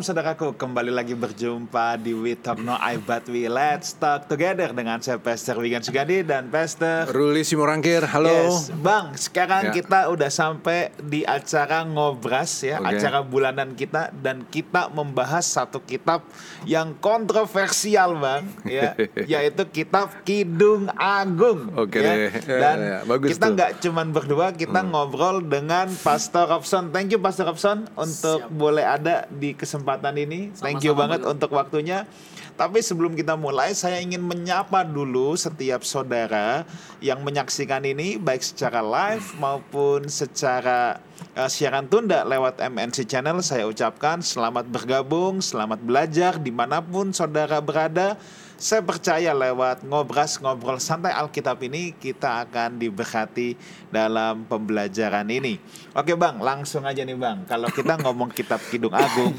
Shalom saudaraku, kembali lagi berjumpa di We Talk No I But We Let's Talk Together dengan saya Pastor Wigan Sugandi dan Pastor Ruli Simorangkir, halo. Yes, Bang, sekarang Ya. kita udah sampai di acara ngobras ya, Oke. acara bulanan kita dan kita membahas satu kitab yang kontroversial, Bang, ya, yaitu kitab Kidung Agung. Oke ya. deh. Ya, Dan ya, bagus kita. Hmm. nggak cuman berdua, kita ngobrol dengan Pastor Robson. Thank you Pastor Robson untuk boleh ada di kesempatan ini. Thank you Sama-sama, banget untuk waktunya. Tapi sebelum kita mulai, saya ingin menyapa dulu setiap saudara yang menyaksikan ini baik secara live maupun secara eh, siaran tunda lewat MNC Channel. Saya ucapkan selamat bergabung, selamat belajar di mana pun saudara berada. Saya percaya lewat ngobras ngobrol santai Alkitab ini kita akan diberkati dalam pembelajaran ini. Oke bang, langsung aja nih bang. Kalau kita ngomong kitab Kidung Agung,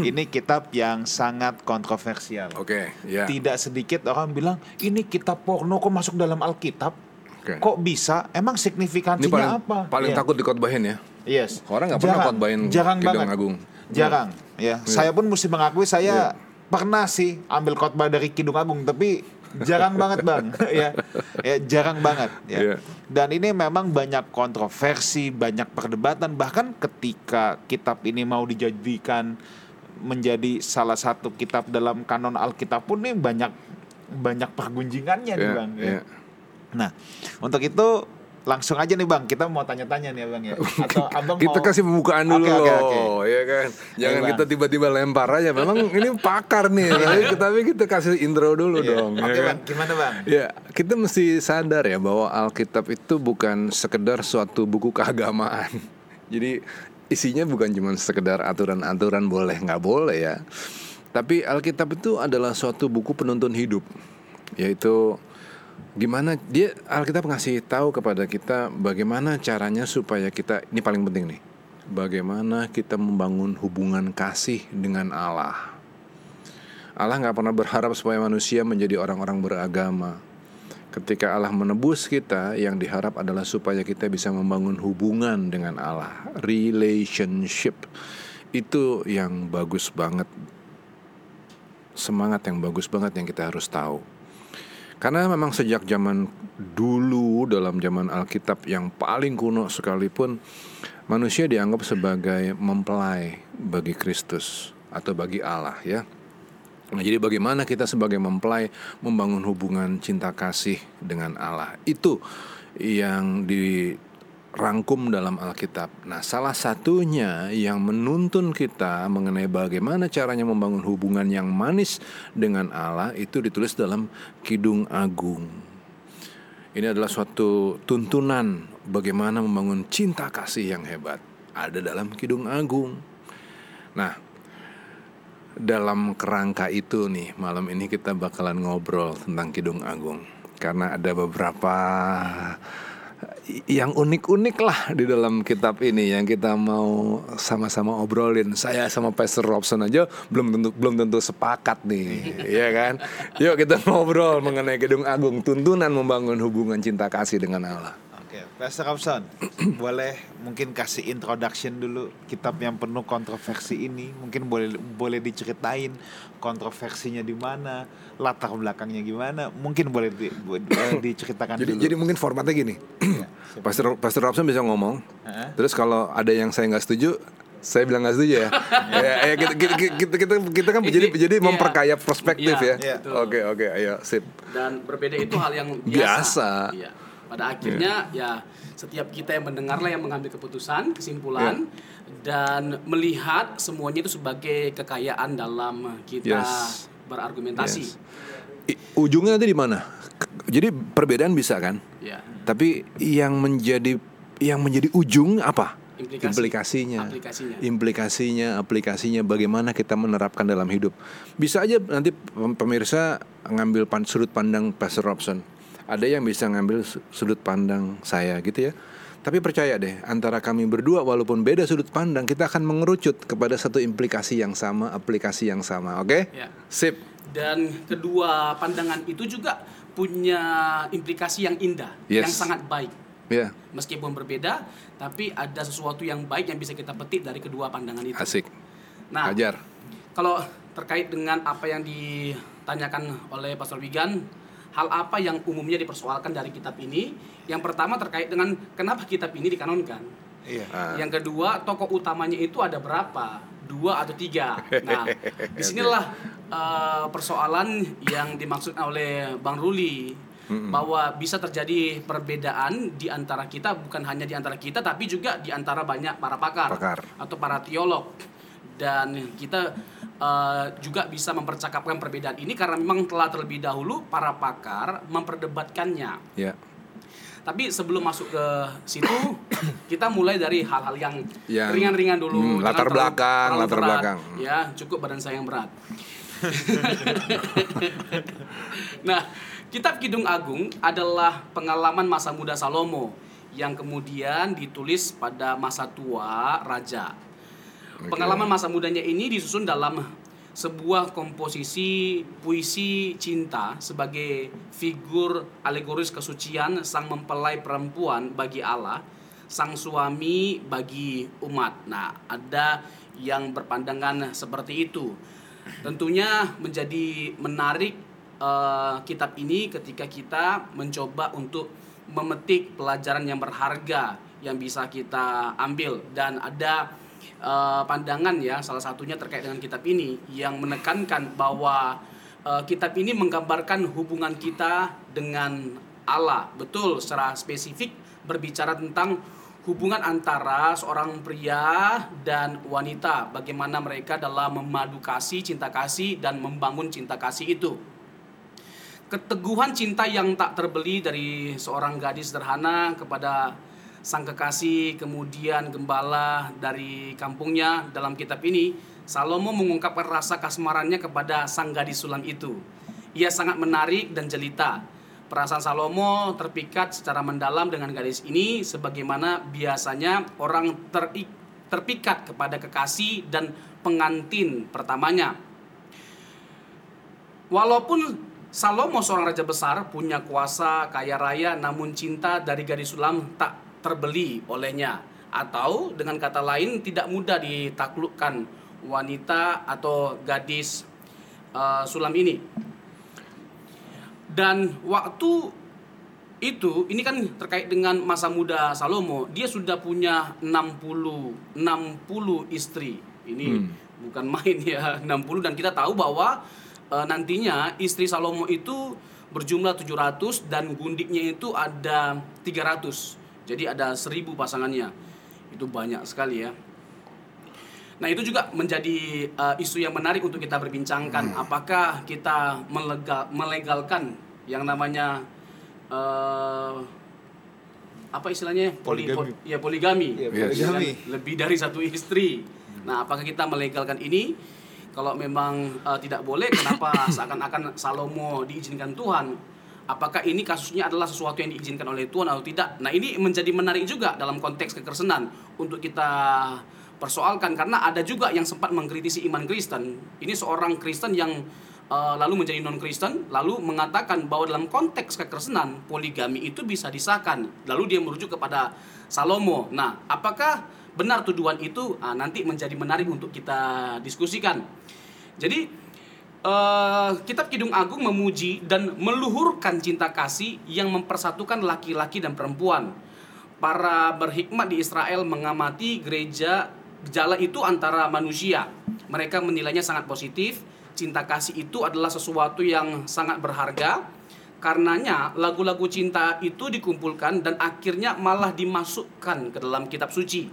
ini kitab yang sangat kontroversial. Oke, ya. Tidak sedikit orang bilang ini kitab porno kok masuk dalam Alkitab? Oke. Kok bisa? Emang Ini signifikansinya paling apa? paling Iya. takut dikotbahin ya. Yes. Orang nggak pernah Jarang Kidung banget. Agung. Jarang. Ya. Saya pun mesti mengakui saya pernah sih ambil khotbah dari Kidung Agung, tapi jarang banget bang. ya. ya, jarang banget. Ya. Iya. Dan ini memang banyak kontroversi, banyak perdebatan. Bahkan ketika kitab ini mau dijadikan menjadi salah satu kitab dalam kanon Alkitab pun nih banyak banyak pergunjingannya nih Iya, bang. ya. iya. Nah, untuk itu langsung aja nih bang, kita mau tanya-tanya nih ya bang ya. Atau abang Kita mau... kasih pembukaan dulu Oke, oke, loh, oke. ya kan. Jangan Bang. kita tiba-tiba lempar aja. Memang ini pakar nih, tapi, tapi kita kasih intro dulu Iya. dong. Oke ya kan? bang, gimana bang? Ya, kita mesti sadar ya bahwa Alkitab itu bukan sekedar suatu buku keagamaan. Jadi isinya bukan cuma sekedar aturan-aturan boleh nggak boleh ya. Tapi Alkitab itu adalah suatu buku penuntun hidup, yaitu gimana dia Alkitab ngasih tahu kepada kita bagaimana caranya supaya kita ini paling penting nih. Bagaimana kita membangun hubungan kasih dengan Allah. Allah nggak pernah berharap supaya manusia menjadi orang-orang beragama. Ketika Allah menebus kita, yang diharap adalah supaya kita bisa membangun hubungan dengan Allah, relationship. Itu yang bagus banget, semangat yang bagus banget yang kita harus tahu. Karena memang sejak zaman dulu dalam zaman Alkitab yang paling kuno sekalipun manusia dianggap sebagai mempelai bagi Kristus atau bagi Allah ya. Nah, jadi bagaimana kita sebagai mempelai membangun hubungan cinta kasih dengan Allah itu yang dirangkum dalam Alkitab. Nah, salah satunya yang menuntun kita mengenai bagaimana caranya membangun hubungan yang manis dengan Allah itu ditulis dalam Kidung Agung. Ini adalah suatu tuntunan bagaimana membangun cinta kasih yang hebat. Ada dalam Kidung Agung. Nah, dalam kerangka itu nih malam ini kita bakalan ngobrol tentang Kidung Agung karena ada beberapa yang unik-unik lah di dalam kitab ini yang kita mau sama-sama obrolin. Saya sama Pastor Robson aja belum tentu belum tentu sepakat nih, ya kan? Yuk kita ngobrol mengenai Kidung Agung, tuntunan membangun hubungan cinta kasih dengan Allah. Pastor Robson, boleh mungkin kasih introduction dulu kitab yang penuh kontroversi ini. Mungkin boleh boleh diceritain kontroversinya di mana, latar belakangnya gimana. Mungkin boleh di- bu- eh, diceritakan Jadi dulu. jadi mungkin formatnya gini. Iya, Pastor Pastor bisa ngomong. Heeh. Terus kalau ada yang saya nggak setuju, saya bilang nggak setuju ya. ya, ya, kita, kita, kita, kita, kita kan jadi jadi memperkaya perspektif Iya, ya. Oke oke ayo sip. dan berbeda itu hal yang Biasa. biasa. Iya. Pada akhirnya ya setiap kita yang mendengarlah yang mengambil keputusan, kesimpulan dan melihat semuanya itu sebagai kekayaan dalam kita Yes. berargumentasi. Yes. I- ujungnya nanti di mana? Jadi perbedaan bisa kan? Ya. Tapi yang menjadi yang menjadi ujung apa? Implikasi. Implikasinya. Aplikasinya. Implikasinya, aplikasinya bagaimana kita menerapkan dalam hidup. Bisa aja nanti pem- pemirsa ngambil pan, sudut pandang Pastor Robson. Ada yang bisa ngambil su- sudut pandang saya gitu ya. Tapi percaya deh, antara kami berdua walaupun beda sudut pandang, kita akan mengerucut kepada satu implikasi yang sama, aplikasi yang sama, oke? Ya. Sip. Dan kedua pandangan itu juga punya implikasi yang indah, Yes. yang sangat baik. Ya, Meskipun berbeda, tapi ada sesuatu yang baik yang bisa kita petik dari kedua pandangan itu. asik. Nah, Ajar. kalau terkait dengan apa yang ditanyakan oleh Pastor Wigan, hal apa yang umumnya dipersoalkan dari kitab ini? Yang pertama terkait dengan kenapa kitab ini dikanonkan. Iya. Ah. Yang kedua, tokoh utamanya itu ada berapa? Dua atau tiga? Nah, di sinilah eh, persoalan yang dimaksud oleh Bang Ruli bahwa bisa terjadi perbedaan di antara kita, bukan hanya di antara kita, tapi juga di antara banyak para pakar, Pakar. atau para teolog. Dan kita eh, juga bisa mempercakapkan perbedaan ini karena memang telah terlebih dahulu para pakar memperdebatkannya. Ya. Tapi sebelum masuk ke situ, kita mulai dari hal-hal yang ringan-ringan dulu. hmm, latar terlalu- belakang, terlalu latar berat. belakang. Ya, cukup badan saya yang berat. nah, Kitab Kidung Agung adalah pengalaman masa muda Salomo yang kemudian ditulis pada masa tua raja. Pengalaman masa mudanya ini disusun dalam sebuah komposisi puisi cinta sebagai figur alegoris kesucian sang mempelai perempuan bagi Allah, sang suami bagi umat. Nah, ada yang berpandangan seperti itu. Tentunya menjadi menarik eh, kitab ini ketika kita mencoba untuk memetik pelajaran yang berharga yang bisa kita ambil dan ada eh, pandangan ya salah satunya terkait dengan kitab ini yang menekankan bahwa eh, kitab ini menggambarkan hubungan kita dengan Allah. Betul secara spesifik berbicara tentang hubungan antara seorang pria dan wanita. Bagaimana mereka dalam memadu kasih cinta kasih dan membangun cinta kasih itu. Keteguhan cinta yang tak terbeli dari seorang gadis sederhana kepada sang kekasih kemudian gembala dari kampungnya dalam kitab ini Salomo mengungkapkan rasa kasmarannya kepada sang gadis sulam itu. Ia sangat menarik dan jelita. Perasaan Salomo terpikat secara mendalam dengan gadis ini sebagaimana biasanya orang teri- terpikat kepada kekasih dan pengantin pertamanya. Walaupun Salomo seorang raja besar punya kuasa kaya raya namun cinta dari gadis sulam tak terbeli olehnya atau dengan kata lain tidak mudah ditaklukkan wanita atau gadis eh, sulam ini. Dan waktu itu ini kan terkait dengan masa muda Salomo, dia sudah punya 60 60 istri. Ini bukan main ya, 60 dan kita tahu bahwa eh, nantinya istri Salomo itu berjumlah 700 dan gundiknya itu ada 300. Jadi ada 1000 pasangannya. Itu banyak sekali ya. Nah itu juga menjadi uh, isu yang menarik untuk kita berbincangkan. Apakah kita melega- melegalkan yang namanya uh, apa istilahnya Poli- Poligami. po- ya poligami, Ya, Yes. poligami. Lebih dari satu istri. Nah apakah kita melegalkan ini? Kalau memang uh, tidak boleh, kenapa seakan-akan Salomo diizinkan Tuhan? Apakah ini kasusnya adalah sesuatu yang diizinkan oleh Tuhan atau tidak? Nah ini menjadi menarik juga dalam konteks kekristenan untuk kita persoalkan karena ada juga yang sempat mengkritisi iman Kristen. Ini seorang Kristen yang uh, lalu menjadi non Kristen lalu mengatakan bahwa dalam konteks kekristenan poligami itu bisa disahkan. Lalu dia merujuk kepada Salomo. Nah, apakah benar tuduhan itu? Ah, nanti menjadi menarik untuk kita diskusikan. Jadi eh, kitab Kidung Agung memuji dan meluhurkan cinta kasih yang mempersatukan laki-laki dan perempuan. Para berhikmat di Israel mengamati gereja gejala itu antara manusia. Mereka menilainya sangat positif. Cinta kasih itu adalah sesuatu yang sangat berharga. Karenanya lagu-lagu cinta itu dikumpulkan dan akhirnya malah dimasukkan ke dalam kitab suci.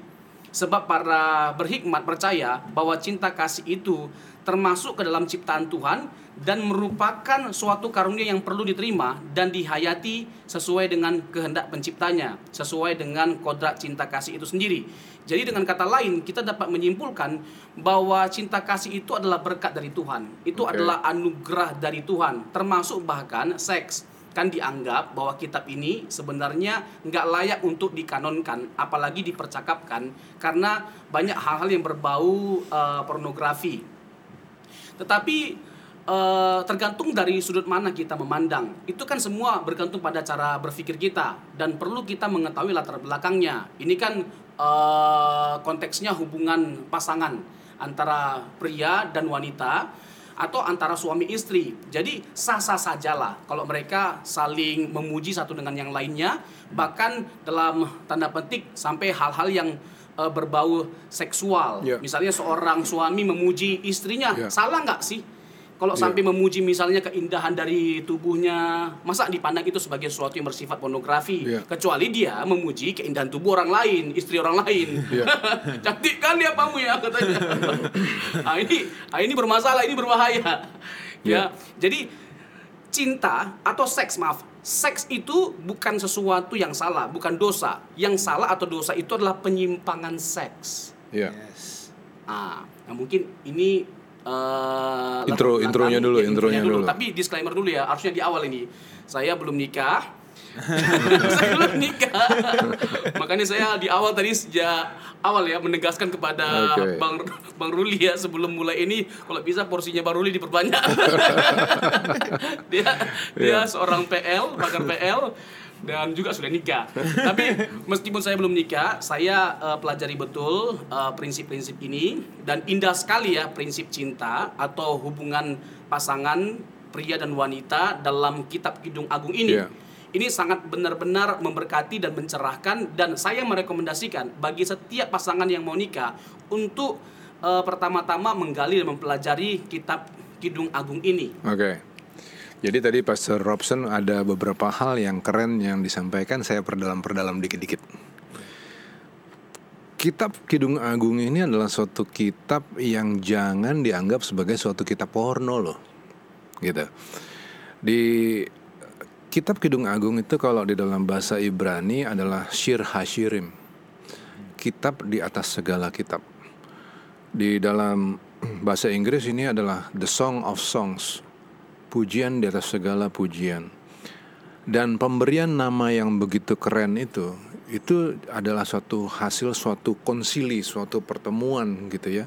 Sebab para berhikmat percaya bahwa cinta kasih itu termasuk ke dalam ciptaan Tuhan dan merupakan suatu karunia yang perlu diterima dan dihayati sesuai dengan kehendak penciptanya, sesuai dengan kodrat cinta kasih itu sendiri. Jadi dengan kata lain kita dapat menyimpulkan bahwa cinta kasih itu adalah berkat dari Tuhan. Itu Oke. adalah anugerah dari Tuhan, termasuk bahkan seks kan dianggap bahwa kitab ini sebenarnya nggak layak untuk dikanonkan apalagi dipercakapkan karena banyak hal-hal yang berbau eh, pornografi tetapi eh, tergantung dari sudut mana kita memandang itu kan semua bergantung pada cara berpikir kita dan perlu kita mengetahui latar belakangnya ini kan eh, konteksnya hubungan pasangan antara pria dan wanita atau antara suami istri. Jadi sah-sah sajalah kalau mereka saling memuji satu dengan yang lainnya, bahkan dalam tanda petik sampai hal-hal yang eh, berbau seksual. Ya. Misalnya seorang suami memuji istrinya, Ya. salah nggak sih? Kalau Ya. sampai memuji misalnya keindahan dari tubuhnya, masa dipandang itu sebagai sesuatu yang bersifat pornografi? Ya. Kecuali dia memuji keindahan tubuh orang lain, istri orang lain. Ya. Cantik kan dia kamu ya katanya. ah ini, ah ini bermasalah, ini berbahaya. Ya. Ya. Jadi cinta atau seks maaf, seks itu bukan sesuatu yang salah, bukan dosa. Yang salah atau dosa itu adalah penyimpangan seks. Ya. Yes. Ah, nah mungkin ini eh, Intro- latar intronya belakang, dulu, ya, intronya dulu. Tapi disclaimer dulu ya, harusnya di awal ini. Saya belum nikah. Saya belum nikah. Makanya saya di awal tadi sejak awal ya menegaskan kepada Oke. Bang Bang Ruli ya sebelum mulai ini kalau bisa porsinya Bang Ruli diperbanyak. dia dia Iya. seorang PL, bakar PL dan juga sudah nikah. Tapi meskipun saya belum nikah, saya eh, pelajari betul eh, prinsip-prinsip ini dan indah sekali ya prinsip cinta atau hubungan pasangan pria dan wanita dalam kitab Kidung Agung ini. Iya. Ini sangat benar-benar memberkati dan mencerahkan dan saya merekomendasikan bagi setiap pasangan yang mau nikah untuk eh, pertama-tama menggali dan mempelajari kitab Kidung Agung ini. Oke. Jadi tadi Pastor Robson ada beberapa hal yang keren yang disampaikan saya perdalam-perdalam dikit-dikit. Kitab Kidung Agung ini adalah suatu kitab yang jangan dianggap sebagai suatu kitab porno loh. Gitu. Di Kitab Kidung Agung itu kalau di dalam bahasa Ibrani adalah Shir Hashirim. Kitab di atas segala kitab. Di dalam bahasa Inggris ini adalah The Song of Songs. Pujian di atas segala pujian. Dan pemberian nama yang begitu keren itu itu adalah suatu hasil suatu konsili, suatu pertemuan gitu ya.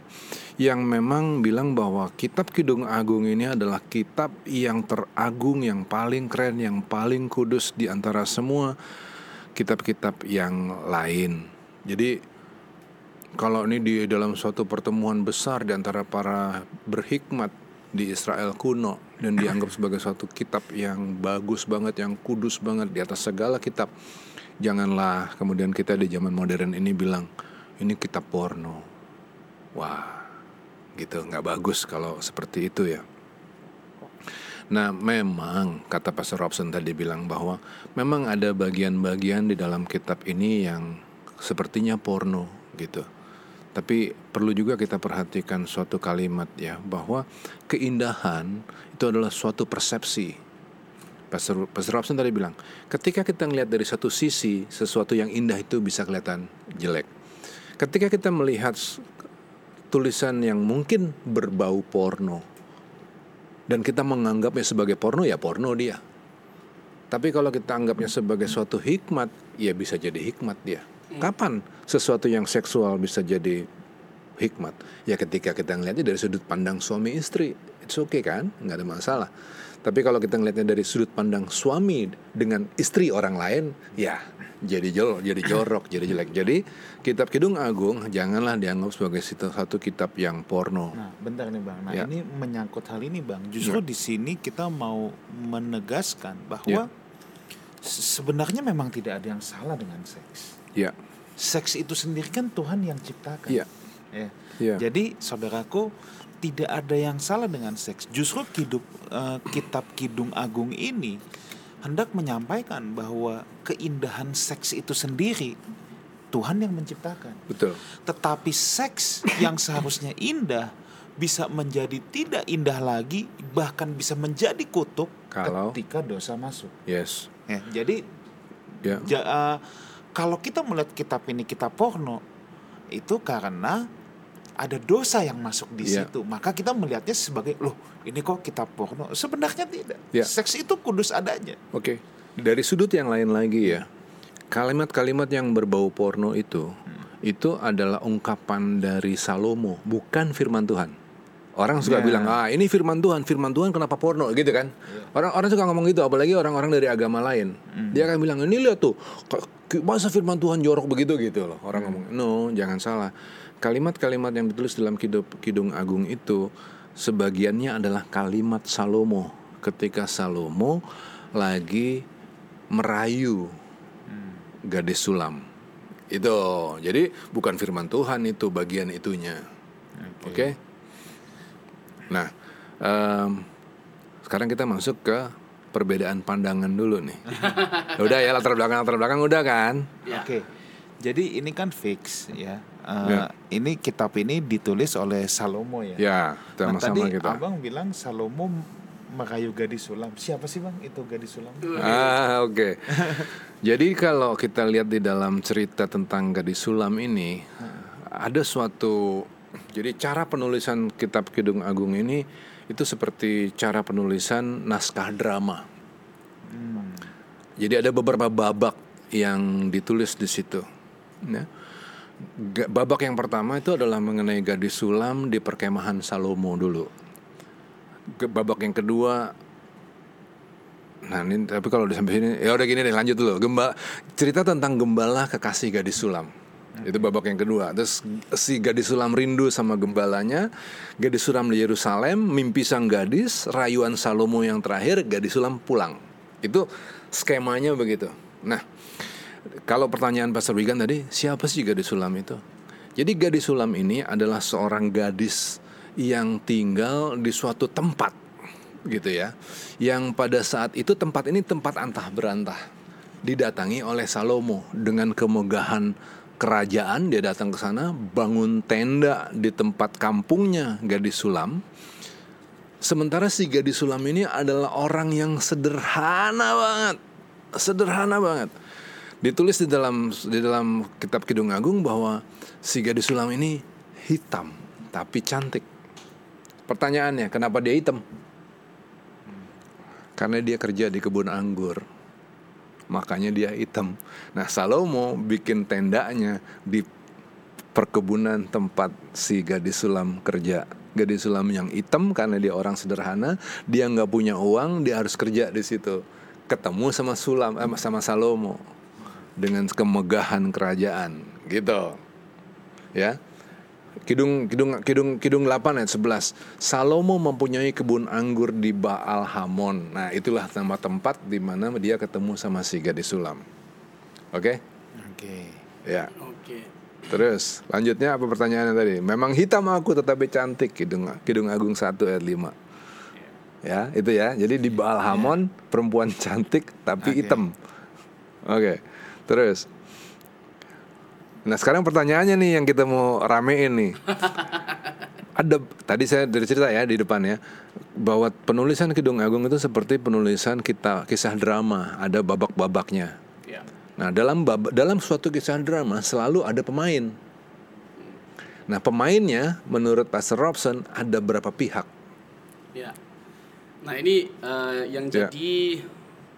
Yang memang bilang bahwa kitab Kidung Agung ini adalah kitab yang teragung, yang paling keren, yang paling kudus di antara semua kitab-kitab yang lain. Jadi kalau ini di dalam suatu pertemuan besar di antara para berhikmat di Israel kuno dan dianggap sebagai suatu kitab yang bagus banget, yang kudus banget di atas segala kitab. Janganlah kemudian kita di zaman modern ini bilang ini kitab porno. Wah, gitu nggak bagus kalau seperti itu ya. Nah, memang kata Pastor Robson tadi bilang bahwa memang ada bagian-bagian di dalam kitab ini yang sepertinya porno gitu. Tapi perlu juga kita perhatikan suatu kalimat ya bahwa keindahan itu adalah suatu persepsi. Pastor, Pastor Robson tadi bilang, ketika kita melihat dari satu sisi sesuatu yang indah itu bisa kelihatan jelek. Ketika kita melihat tulisan yang mungkin berbau porno dan kita menganggapnya sebagai porno ya porno dia. Tapi kalau kita anggapnya sebagai suatu hikmat, ya bisa jadi hikmat dia. Kapan sesuatu yang seksual bisa jadi hikmat? Ya ketika kita ngelihatnya dari sudut pandang suami istri, it's okay kan, nggak ada masalah. Tapi kalau kita ngelihatnya dari sudut pandang suami dengan istri orang lain, ya jadi jol, jadi jorok, jadi jelek. Jadi kitab Kidung Agung janganlah dianggap sebagai satu kitab yang porno. Nah, bentar nih Bang. Nah, Ya. ini menyangkut hal ini Bang. Justru di sini kita mau menegaskan bahwa se- sebenarnya memang tidak ada yang salah dengan seks. Ya, Seks itu sendiri kan Tuhan yang ciptakan. Iya. Ya. Iya. Jadi saudaraku tidak ada yang salah dengan seks. Justru hidup eh, kitab Kidung Agung ini hendak menyampaikan bahwa keindahan seks itu sendiri Tuhan yang menciptakan. betul. Tetapi seks yang seharusnya indah bisa menjadi tidak indah lagi, bahkan bisa menjadi kutuk Kalau- ketika dosa masuk. Yes. Ya, jadi Ya. ja- eh, kalau kita melihat kitab ini kitab porno, itu karena ada dosa yang masuk di Iya. situ. Maka kita melihatnya sebagai loh, ini kok kitab porno. Sebenarnya tidak. Iya. Seks itu kudus adanya. Oke, dari sudut yang lain lagi ya, kalimat-kalimat yang berbau porno itu, itu adalah ungkapan dari Salomo, bukan firman Tuhan. Orang suka Ya. bilang, ah ini firman Tuhan, firman Tuhan kenapa porno gitu kan? Orang-orang suka ngomong gitu, apalagi orang-orang dari agama lain. Dia akan bilang, ini lihat tuh, masa firman Tuhan jorok begitu gitu loh. Orang ngomong, no, jangan salah. Kalimat-kalimat yang ditulis dalam Kidung, Kidung Agung itu sebagiannya adalah kalimat Salomo. Ketika Salomo lagi merayu gadis sulam. Itu. Jadi bukan firman Tuhan itu bagian itunya. Oke. Nah, em, sekarang kita masuk ke perbedaan pandangan dulu nih. udah ya latar belakang latar belakang udah kan? Ya. Oke. Jadi ini kan fix ya. Eh, Ya. Ini kitab ini ditulis oleh Salomo ya. Ya, Nah, tadi sama-sama kita. abang bilang Salomo merayu gadis sulam. Siapa sih bang itu gadis sulam? Ah, oke. Jadi kalau kita lihat di dalam cerita tentang gadis sulam ini ada suatu jadi cara penulisan kitab Kidung Agung ini itu seperti cara penulisan naskah drama. Jadi ada beberapa babak yang ditulis di situ. Ya. Babak yang pertama itu adalah mengenai gadis sulam di perkemahan Salomo dulu. Babak yang kedua Nah ini tapi kalau udah sampai sini ya udah gini deh lanjut dulu. Gemba cerita tentang gembala kekasih gadis sulam. Itu babak yang kedua. Terus si gadis sulam rindu sama gembalanya. Gadis sulam di Yerusalem, mimpi sang gadis, rayuan Salomo yang terakhir, gadis sulam pulang. Itu skemanya begitu. Nah, kalau pertanyaan Pastor Wigan tadi, siapa sih gadis sulam itu? Jadi gadis sulam ini adalah seorang gadis yang tinggal di suatu tempat gitu ya. Yang pada saat itu tempat ini tempat antah berantah. Didatangi oleh Salomo dengan kemegahan kerajaan dia datang ke sana bangun tenda di tempat kampungnya gadis sulam. Sementara si gadis sulam ini adalah orang yang sederhana banget. Sederhana banget. Ditulis di dalam di dalam kitab Kidung Agung bahwa si gadis sulam ini hitam tapi cantik. Pertanyaannya, kenapa dia hitam? Karena dia kerja di kebun anggur. Makanya dia hitam. Nah, Salomo bikin tendanya di perkebunan tempat si gadis sulam kerja. Gadis sulam yang hitam karena dia orang sederhana, dia nggak punya uang, dia harus kerja di situ. Ketemu sama Sulam, eh, sama Salomo dengan kemegahan kerajaan, gitu. Ya. Kidung Kidung Kidung Kidung 8 ayat 11. Salomo mempunyai kebun anggur di Baal Hamon. Nah, itulah nama tempat di mana dia ketemu sama si gadis sulam. Oke? Oke. Ya. Oke. Terus, lanjutnya apa pertanyaannya tadi? Memang hitam aku tetapi cantik Kidung Kidung Agung 1 ayat 5. Ya, itu ya. Jadi di Baal Hamon perempuan cantik tapi Oke. hitam. Oke. Terus Nah sekarang pertanyaannya nih yang kita mau ramein nih Ada tadi saya dari cerita ya di depan ya Bahwa penulisan Kidung Agung itu seperti penulisan kita kisah drama Ada babak-babaknya Ya. Nah dalam bab, dalam suatu kisah drama selalu ada pemain Nah pemainnya menurut Pastor Robson ada berapa pihak Ya. Nah ini eh, yang Ya. jadi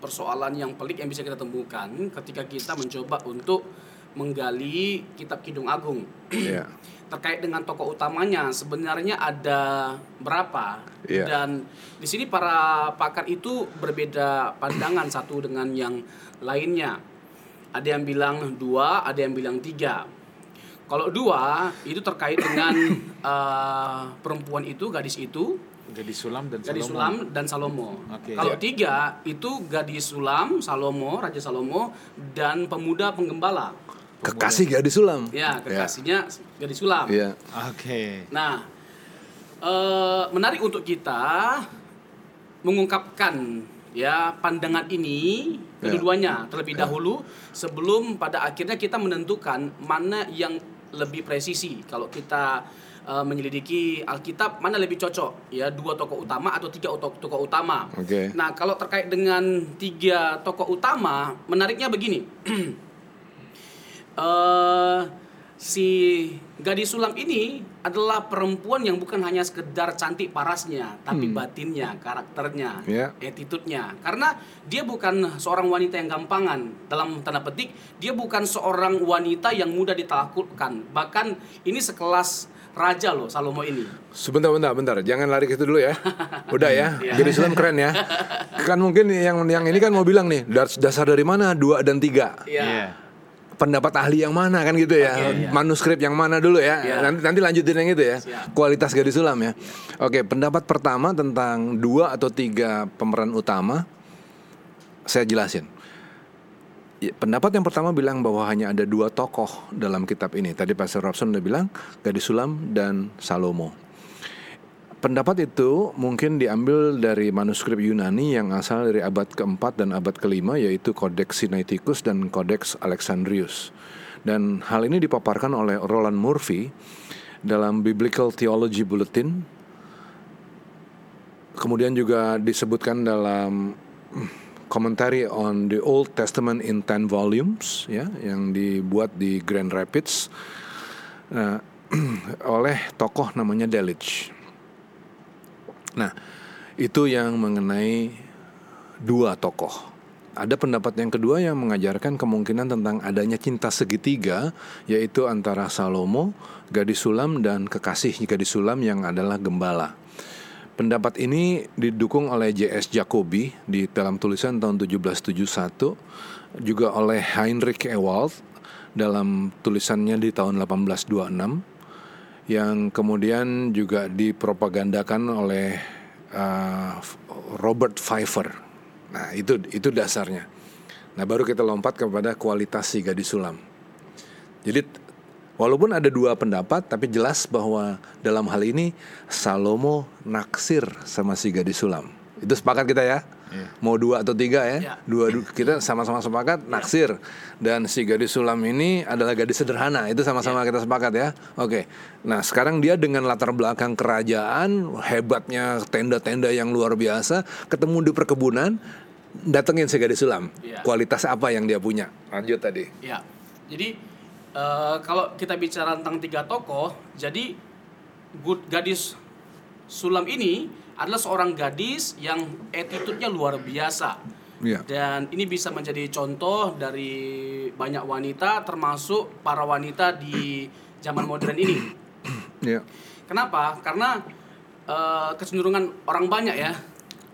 persoalan yang pelik yang bisa kita temukan ketika kita mencoba untuk menggali kitab Kidung Agung Ya. terkait dengan tokoh utamanya sebenarnya ada berapa Iya. dan di sini para pakar itu berbeda pandangan satu dengan yang lainnya ada yang bilang dua ada yang bilang tiga kalau dua itu terkait dengan eh, perempuan itu gadis itu Gadis sulam dan gadis Salomo. Sulam dan Salomo. Oke. Kalau Ya. tiga itu gadis Sulam, Salomo, Raja Salomo dan pemuda penggembala. Kekasih gadis sulam Ya, kekasihnya gadis Sulam. Ya. Oke. Nah, eh, menarik untuk kita mengungkapkan ya pandangan ini Ya. kedua-duanya terlebih dahulu sebelum pada akhirnya kita menentukan mana yang lebih presisi kalau kita eh, menyelidiki Alkitab mana lebih cocok ya dua tokoh utama atau tiga tokoh tokoh utama. Oke. Nah, kalau terkait dengan tiga tokoh utama, menariknya begini. Eh, si gadis sulam ini adalah perempuan yang bukan hanya sekedar cantik parasnya, tapi batinnya, karakternya, Ya. attitude-nya. Karena dia bukan seorang wanita yang gampangan dalam tanda petik, dia bukan seorang wanita yang mudah ditaklukkan. Bahkan ini sekelas raja loh Salomo ini. Sebentar, bentar, bentar. Jangan lari ke situ dulu ya. Udah ya. Iya. Jadi Islam keren ya. Kan mungkin yang yang ini kan mau bilang nih, das- dasar dari mana? Dua dan tiga. Ya. Pendapat ahli yang mana kan gitu ya. Oke, iya. Manuskrip yang mana dulu ya. Iya. Nanti nanti lanjutin yang itu ya. Siap. Kualitas gadis sulam ya. Oke, pendapat pertama tentang dua atau tiga pemeran utama saya jelasin. Ya, pendapat yang pertama bilang bahwa hanya ada dua tokoh dalam kitab ini. Tadi Pastor Robson udah bilang Gadis Sulam dan Salomo. Pendapat itu mungkin diambil dari manuskrip Yunani yang asal dari abad keempat dan abad kelima yaitu Codex Sinaiticus dan Codex Alexandrius. Dan hal ini dipaparkan oleh Roland Murphy dalam Biblical Theology Bulletin. Kemudian juga disebutkan dalam Commentary on the Old Testament in 10 volumes ya yang dibuat di Grand Rapids Nah, oleh tokoh namanya Delitzsch. Nah, itu yang mengenai dua tokoh. Ada pendapat yang kedua yang mengajarkan kemungkinan tentang adanya cinta segitiga, yaitu antara Salomo, gadis sulam, dan kekasih gadis sulam yang adalah gembala. Pendapat ini didukung oleh J.S. Jacobi di dalam tulisan tahun 1771, juga oleh Heinrich Ewald dalam tulisannya di tahun 1826 yang kemudian juga dipropagandakan oleh uh, Robert Pfeiffer. Nah, itu itu dasarnya. Nah, baru kita lompat kepada kualitas si gadis sulam. Jadi walaupun ada dua pendapat tapi jelas bahwa dalam hal ini Salomo naksir sama si gadis sulam. Itu sepakat kita ya? Mau dua atau tiga ya? Ya. Dua du- kita sama-sama sepakat naksir dan si gadis sulam ini adalah gadis sederhana. Itu sama-sama kita sepakat ya. Oke. Nah, sekarang dia dengan latar belakang kerajaan, hebatnya tenda-tenda yang luar biasa, ketemu di perkebunan, datengin si gadis sulam. Ya. Kualitas apa yang dia punya? Lanjut tadi. Ya, jadi eh, kalau kita bicara tentang tiga tokoh, jadi good gadis Sulam ini adalah seorang gadis yang attitude-nya luar biasa. Iya. Dan ini bisa menjadi contoh dari banyak wanita, termasuk para wanita di zaman modern ini. Ya. Kenapa? Karena eh, kecenderungan orang banyak ya,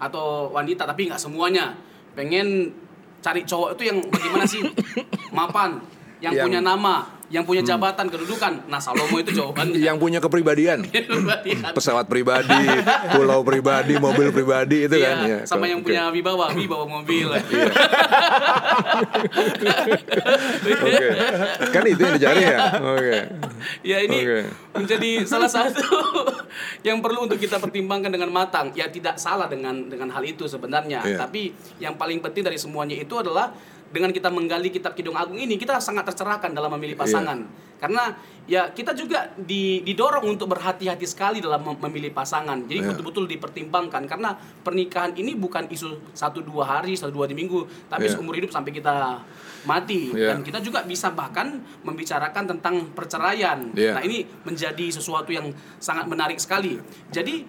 atau wanita tapi nggak semuanya pengen cari cowok itu yang bagaimana sih mapan, yang, Yang- punya nama, yang punya jabatan, kedudukan. Nah Salomo itu jawabannya. Yang punya kepribadian. Kepribadian. pesawat pribadi, pulau pribadi, mobil pribadi itu Iya, kan. Ya, sama yang oke. punya wibawa, wibawa mobil. Oke. Kan itu yang dicari ya. Oke. ya ini Oke. menjadi salah satu yang perlu untuk kita pertimbangkan dengan matang. Ya tidak salah dengan dengan hal itu sebenarnya. Iya. Tapi yang paling penting dari semuanya itu adalah dengan kita menggali kitab Kidung Agung ini kita sangat tercerahkan dalam memilih Iya. pasangan. Karena ya kita juga di- didorong untuk berhati-hati sekali dalam mem- memilih pasangan. Jadi Iya. betul-betul dipertimbangkan karena pernikahan ini bukan isu satu dua hari, satu dua minggu, tapi Iya. seumur hidup sampai kita mati. Iya. Dan kita juga bisa bahkan membicarakan tentang perceraian. Iya. Nah, ini menjadi sesuatu yang sangat menarik sekali. Jadi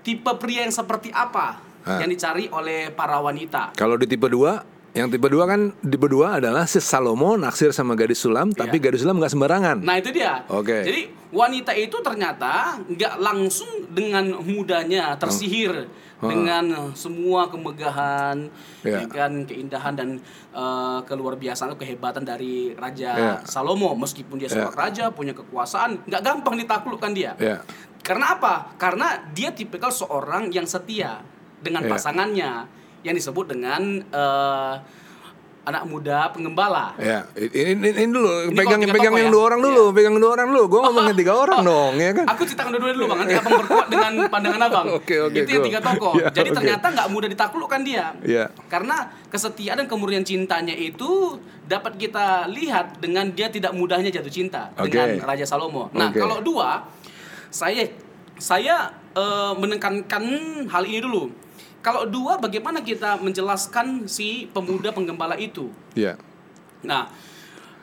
tipe pria yang seperti apa Ah. yang dicari oleh para wanita? Kalau di tipe 2, yang tipe 2 kan tipe 2 adalah si Salomo naksir sama gadis sulam, tapi Iya. gadis sulam nggak sembarangan. Nah, itu dia. Oke. Jadi wanita itu ternyata nggak langsung dengan mudahnya tersihir Ah. dengan semua kemegahan, Iya. ya kan keindahan dan eh, keluar biasaan kehebatan dari Raja Iya. Salomo meskipun dia seorang raja punya kekuasaan nggak gampang ditaklukkan dia. Ya. Karena apa? Karena dia tipikal seorang yang setia dengan Iya. pasangannya yang disebut dengan eh, anak muda pengembala. Ya, ini, ini, ini dulu Ini pegang pegang yang ya? dua orang dulu, Iya. pegang dua orang dulu. Gue ngomongin tiga orang dong, ya kan? Aku ceritakan dulu dulu bang, nanti abang berkuat dengan pandangan abang. Oke, oke, Itu yang tiga tokoh. Ya, Jadi oke. ternyata nggak mudah ditaklukkan dia. Iya. Karena kesetiaan dan kemurnian cintanya itu dapat kita lihat dengan dia tidak mudahnya jatuh cinta Oke. dengan Raja Salomo. Nah Oke. kalau dua, saya saya eh, menekankan hal ini dulu. Kalau dua, bagaimana kita menjelaskan si pemuda penggembala itu? Iya. Nah,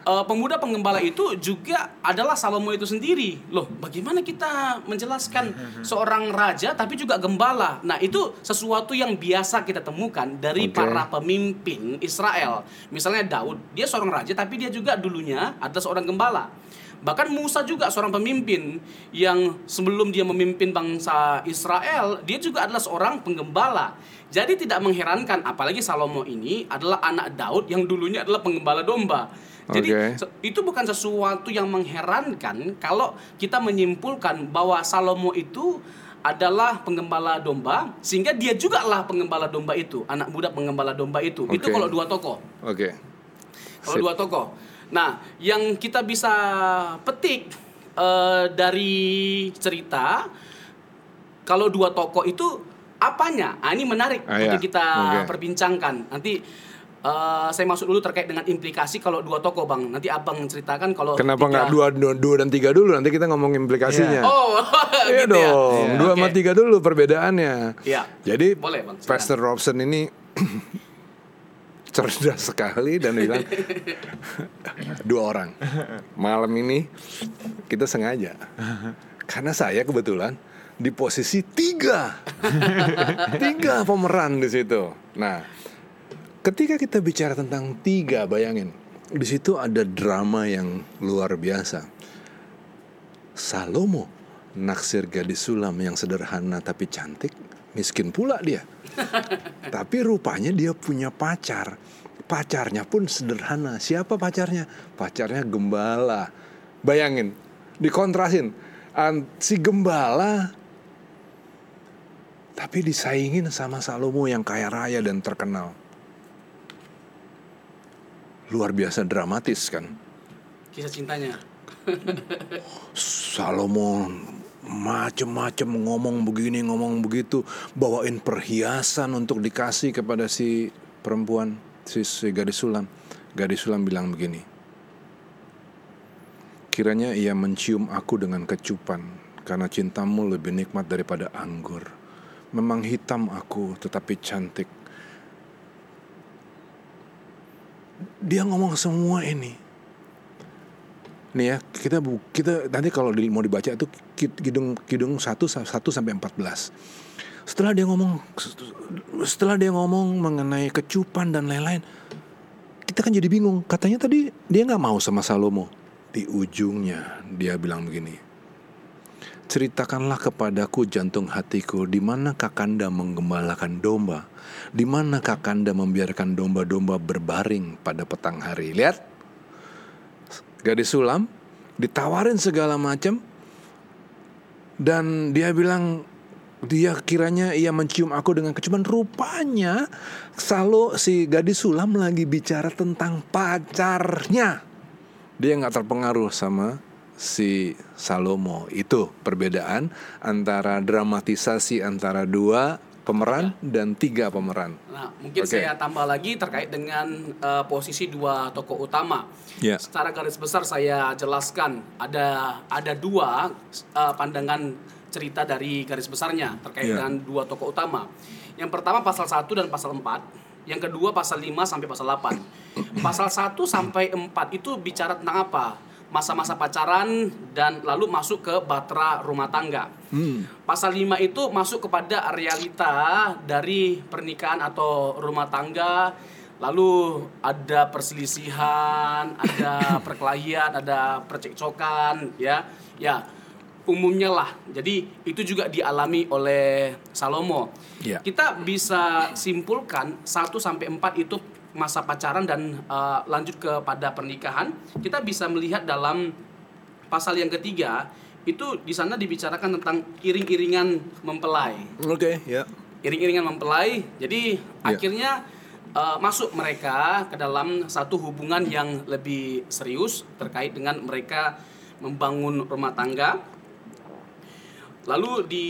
eh, pemuda penggembala itu juga adalah Salomo itu sendiri. Loh, bagaimana kita menjelaskan seorang raja tapi juga gembala? Nah, itu sesuatu yang biasa kita temukan dari Oke. para pemimpin Israel. Misalnya Daud, dia seorang raja tapi dia juga dulunya adalah seorang gembala. Bahkan Musa juga seorang pemimpin yang sebelum dia memimpin bangsa Israel, dia juga adalah seorang penggembala. Jadi tidak mengherankan apalagi Salomo ini adalah anak Daud yang dulunya adalah penggembala domba. Jadi se- itu bukan sesuatu yang mengherankan kalau kita menyimpulkan bahwa Salomo itu adalah penggembala domba sehingga dia juga lah penggembala domba itu, anak muda penggembala domba itu. Itu Oke. kalau dua tokoh. Oke. Kalau Sip. dua tokoh. Nah, yang kita bisa petik eh, dari cerita kalau dua tokoh itu apanya? Ah, ini menarik Ah, untuk iya. kita Oke. perbincangkan. Nanti eh, saya masuk dulu terkait dengan implikasi kalau dua tokoh, Bang. Nanti Abang ceritakan kalau Kenapa tiga- nggak dua, dua dua dan tiga dulu? Nanti kita ngomong implikasinya. Oh, Iya gitu ya? dong, Iya. dua sama Oke. tiga dulu perbedaannya. Iya. Jadi Boleh, Bang. Pastor Robson ini cerdas sekali dan bilang dua orang. Malam ini kita sengaja karena saya kebetulan di posisi tiga, tiga pemeran di situ. Nah, ketika kita bicara tentang tiga, bayangin di situ ada drama yang luar biasa. Salomo naksir gadis sulam yang sederhana tapi cantik, miskin pula dia. tapi rupanya dia punya pacar. Pacarnya pun sederhana. Siapa pacarnya? Pacarnya gembala. Bayangin, dikontrasin. Si gembala tapi disaingin sama Salomo yang kaya raya dan terkenal. Luar biasa dramatis kan. Kisah cintanya. Salomo macem-macem ngomong begini ngomong begitu bawain perhiasan untuk dikasih kepada si perempuan si, si gadis sulam. Gadis sulam bilang begini kiranya ia mencium aku dengan kecupan karena cintamu lebih nikmat daripada anggur. Memang hitam aku tetapi cantik. Dia ngomong semua ini nih ya kita kita nanti kalau di, mau dibaca itu ki- kidung kidung 1 1 sampai 14 setelah dia ngomong setelah dia ngomong mengenai kecupan dan lain-lain kita kan jadi bingung. Katanya tadi dia nggak mau sama Salomo. Di ujungnya dia bilang begini ceritakanlah kepadaku jantung hatiku di mana kakanda menggembalakan domba di mana kakanda membiarkan domba-domba berbaring pada petang hari. Lihat gadis sulam ditawarin segala macam. Dan dia bilang dia kiranya ia mencium aku dengan kecuman. Rupanya Salo si gadis sulam lagi bicara tentang pacarnya. Dia nggak terpengaruh sama si Salomo. Itu perbedaan antara dramatisasi antara dua pemeran dan tiga pemeran Nah, mungkin Oke. saya tambah lagi terkait dengan eh, posisi dua tokoh utama. Ya. Secara garis besar saya jelaskan ada ada dua eh, pandangan cerita dari garis besarnya terkait Ya. dengan dua tokoh utama. Yang pertama pasal 1 dan pasal 4, yang kedua pasal 5 sampai pasal 8. pasal 1 sampai 4 itu bicara tentang apa? Masa-masa pacaran dan lalu masuk ke batra rumah tangga. Pasal 5 itu masuk kepada realita dari pernikahan atau rumah tangga. Lalu ada perselisihan, ada perkelahian, ada percekcokan, ya. Ya, umumnya lah. Jadi itu juga dialami oleh Salomo. Ya. Kita bisa simpulkan 1 sampai 4 itu masa pacaran dan eh, lanjut kepada pernikahan. Kita bisa melihat dalam pasal yang ketiga itu di sana dibicarakan tentang iring-iringan mempelai. oke ya Iring-iringan mempelai. Jadi Ya. akhirnya eh, masuk mereka ke dalam satu hubungan yang lebih serius terkait dengan mereka membangun rumah tangga. Lalu di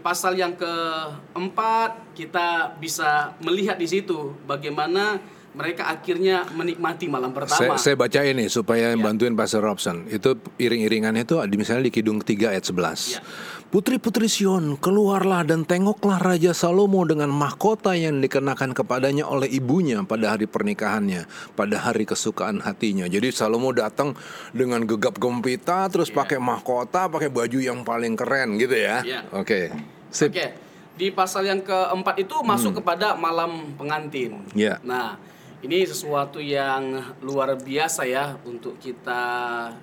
pasal yang keempat kita bisa melihat di situ bagaimana mereka akhirnya menikmati malam Saya, pertama. saya baca ini supaya Ya. bantuin Pastor Robson. Itu iring-iringannya itu di- misalnya di Kidung 3 ayat 11. Ya. Putri-putri Sion, keluarlah dan tengoklah Raja Salomo dengan mahkota yang dikenakan kepadanya oleh ibunya pada hari pernikahannya, pada hari kesukaan hatinya. Jadi Salomo datang dengan gegap gempita, terus Iya. pakai mahkota, pakai baju yang paling keren gitu ya. Iya. Oke, sip. Oke, di pasal yang keempat itu masuk kepada malam pengantin. Iya. Nah, ini sesuatu yang luar biasa ya untuk kita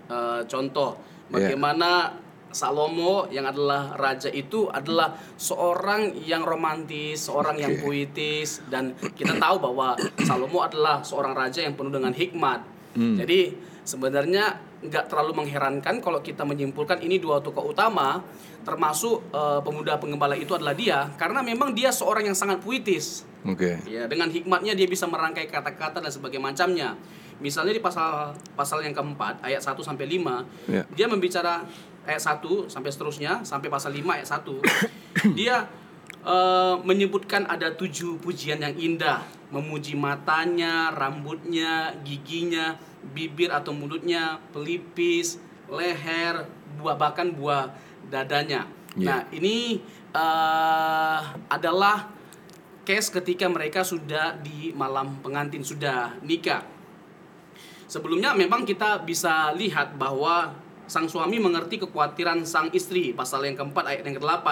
eh, contoh Iya. bagaimana Salomo yang adalah raja itu adalah seorang yang romantis, seorang yang puitis dan kita tahu bahwa Salomo adalah seorang raja yang penuh dengan hikmat. Jadi sebenarnya nggak terlalu mengherankan kalau kita menyimpulkan ini dua tokoh utama termasuk eh, pemuda penggembala itu adalah dia karena memang dia seorang yang sangat puitis. Oke. Ya, dengan hikmatnya dia bisa merangkai kata-kata dan sebagainya macamnya. Misalnya di pasal pasal yang keempat ayat 1 sampai 5, Ya. dia membicara ayat 1 sampai seterusnya sampai pasal 5 ayat 1. dia eh, menyebutkan ada tujuh pujian yang indah, memuji matanya, rambutnya, giginya, bibir atau mulutnya, pelipis, leher, buah bahkan buah dadanya. Ya. Nah, ini eh, adalah case ketika mereka sudah di malam pengantin sudah nikah. Sebelumnya memang kita bisa lihat bahwa sang suami mengerti kekhawatiran sang istri pasal yang keempat ayat yang ke-8.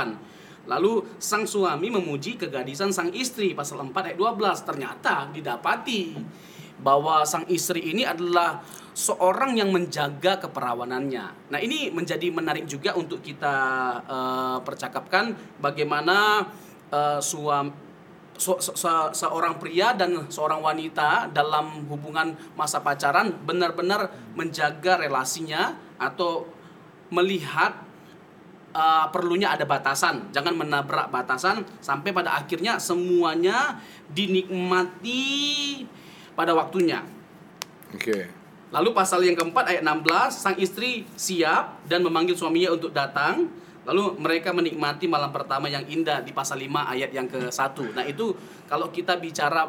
Lalu sang suami memuji kegadisan sang istri pasal 4 ayat 12 ternyata didapati bahwa sang istri ini adalah seorang yang menjaga keperawanannya. Nah, ini menjadi menarik juga untuk kita eh, percakapkan bagaimana eh, suami se- se- se- seorang pria dan seorang wanita dalam hubungan masa pacaran benar-benar menjaga relasinya atau melihat uh, perlunya ada batasan, jangan menabrak batasan sampai pada akhirnya semuanya dinikmati pada waktunya. Oke. Lalu pasal yang keempat ayat 16 sang istri siap dan memanggil suaminya untuk datang. Lalu mereka menikmati malam pertama yang indah di pasal 5 ayat yang ke-1. Nah, itu kalau kita bicara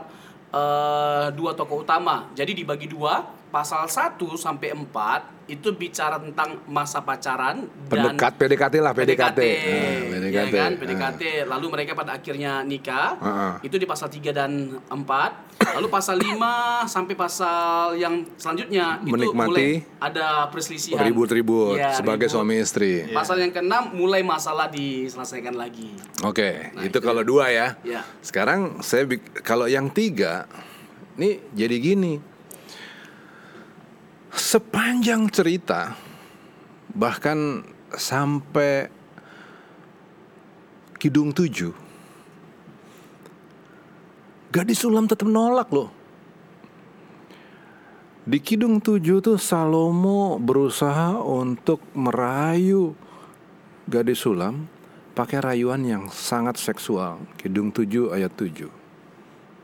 eh, dua tokoh utama. Jadi dibagi dua, pasal 1 sampai 4 itu bicara tentang masa pacaran dan Pendekat PDKT lah PDKT. PDKT, Ah, PDKT. ya kan Ah. PDKT. Lalu mereka pada akhirnya nikah. Ah, ah. Itu di pasal 3 dan 4. Lalu pasal 5 sampai pasal yang selanjutnya itu Menikmati mulai ada perselisihan. Ribut-ribut Ya, sebagai ribut. suami istri. Pasal yang keenam mulai masalah diselesaikan lagi. Oke, Nah, itu itu. kalau dua ya. Ya. Sekarang saya kalau yang tiga, nih jadi gini. Sepanjang cerita, bahkan sampai Kidung tujuh, gadis sulam tetap nolak loh. Di Kidung tujuh tuh Salomo berusaha untuk merayu gadis sulam pakai rayuan yang sangat seksual. Kidung 7 ayat 7.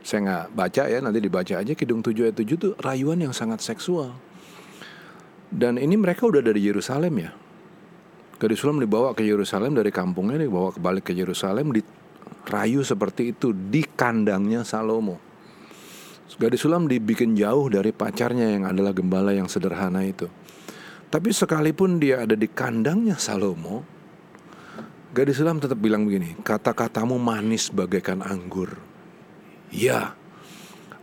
Saya nggak baca ya, nanti dibaca aja Kidung 7 ayat 7 tuh rayuan yang sangat seksual. Dan ini mereka udah dari Yerusalem ya. Gadis sulam dibawa ke Yerusalem dari kampungnya dibawa kembali ke Yerusalem dirayu seperti itu di kandangnya Salomo. Gadis sulam dibikin jauh dari pacarnya yang adalah gembala yang sederhana itu. Tapi sekalipun dia ada di kandangnya Salomo, gadis sulam tetap bilang begini, kata-katamu manis bagaikan anggur. Ya,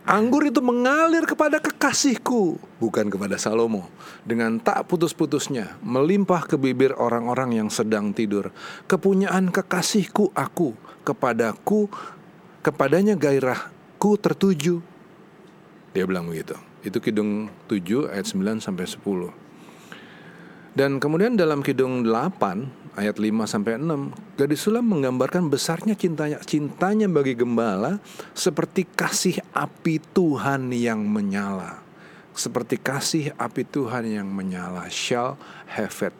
anggur itu mengalir kepada kekasihku, bukan kepada Salomo. Dengan tak putus-putusnya, melimpah ke bibir orang-orang yang sedang tidur. Kepunyaan kekasihku aku, kepadaku, kepadanya gairahku tertuju. Dia bilang begitu. Itu Kidung 7 ayat 9 sampai 10. Dan kemudian dalam Kidung 8 ayat 5 sampai 6, gadis sulam menggambarkan besarnya cintanya cintanya bagi gembala seperti kasih api Tuhan yang menyala. Seperti kasih api Tuhan yang menyala. Shall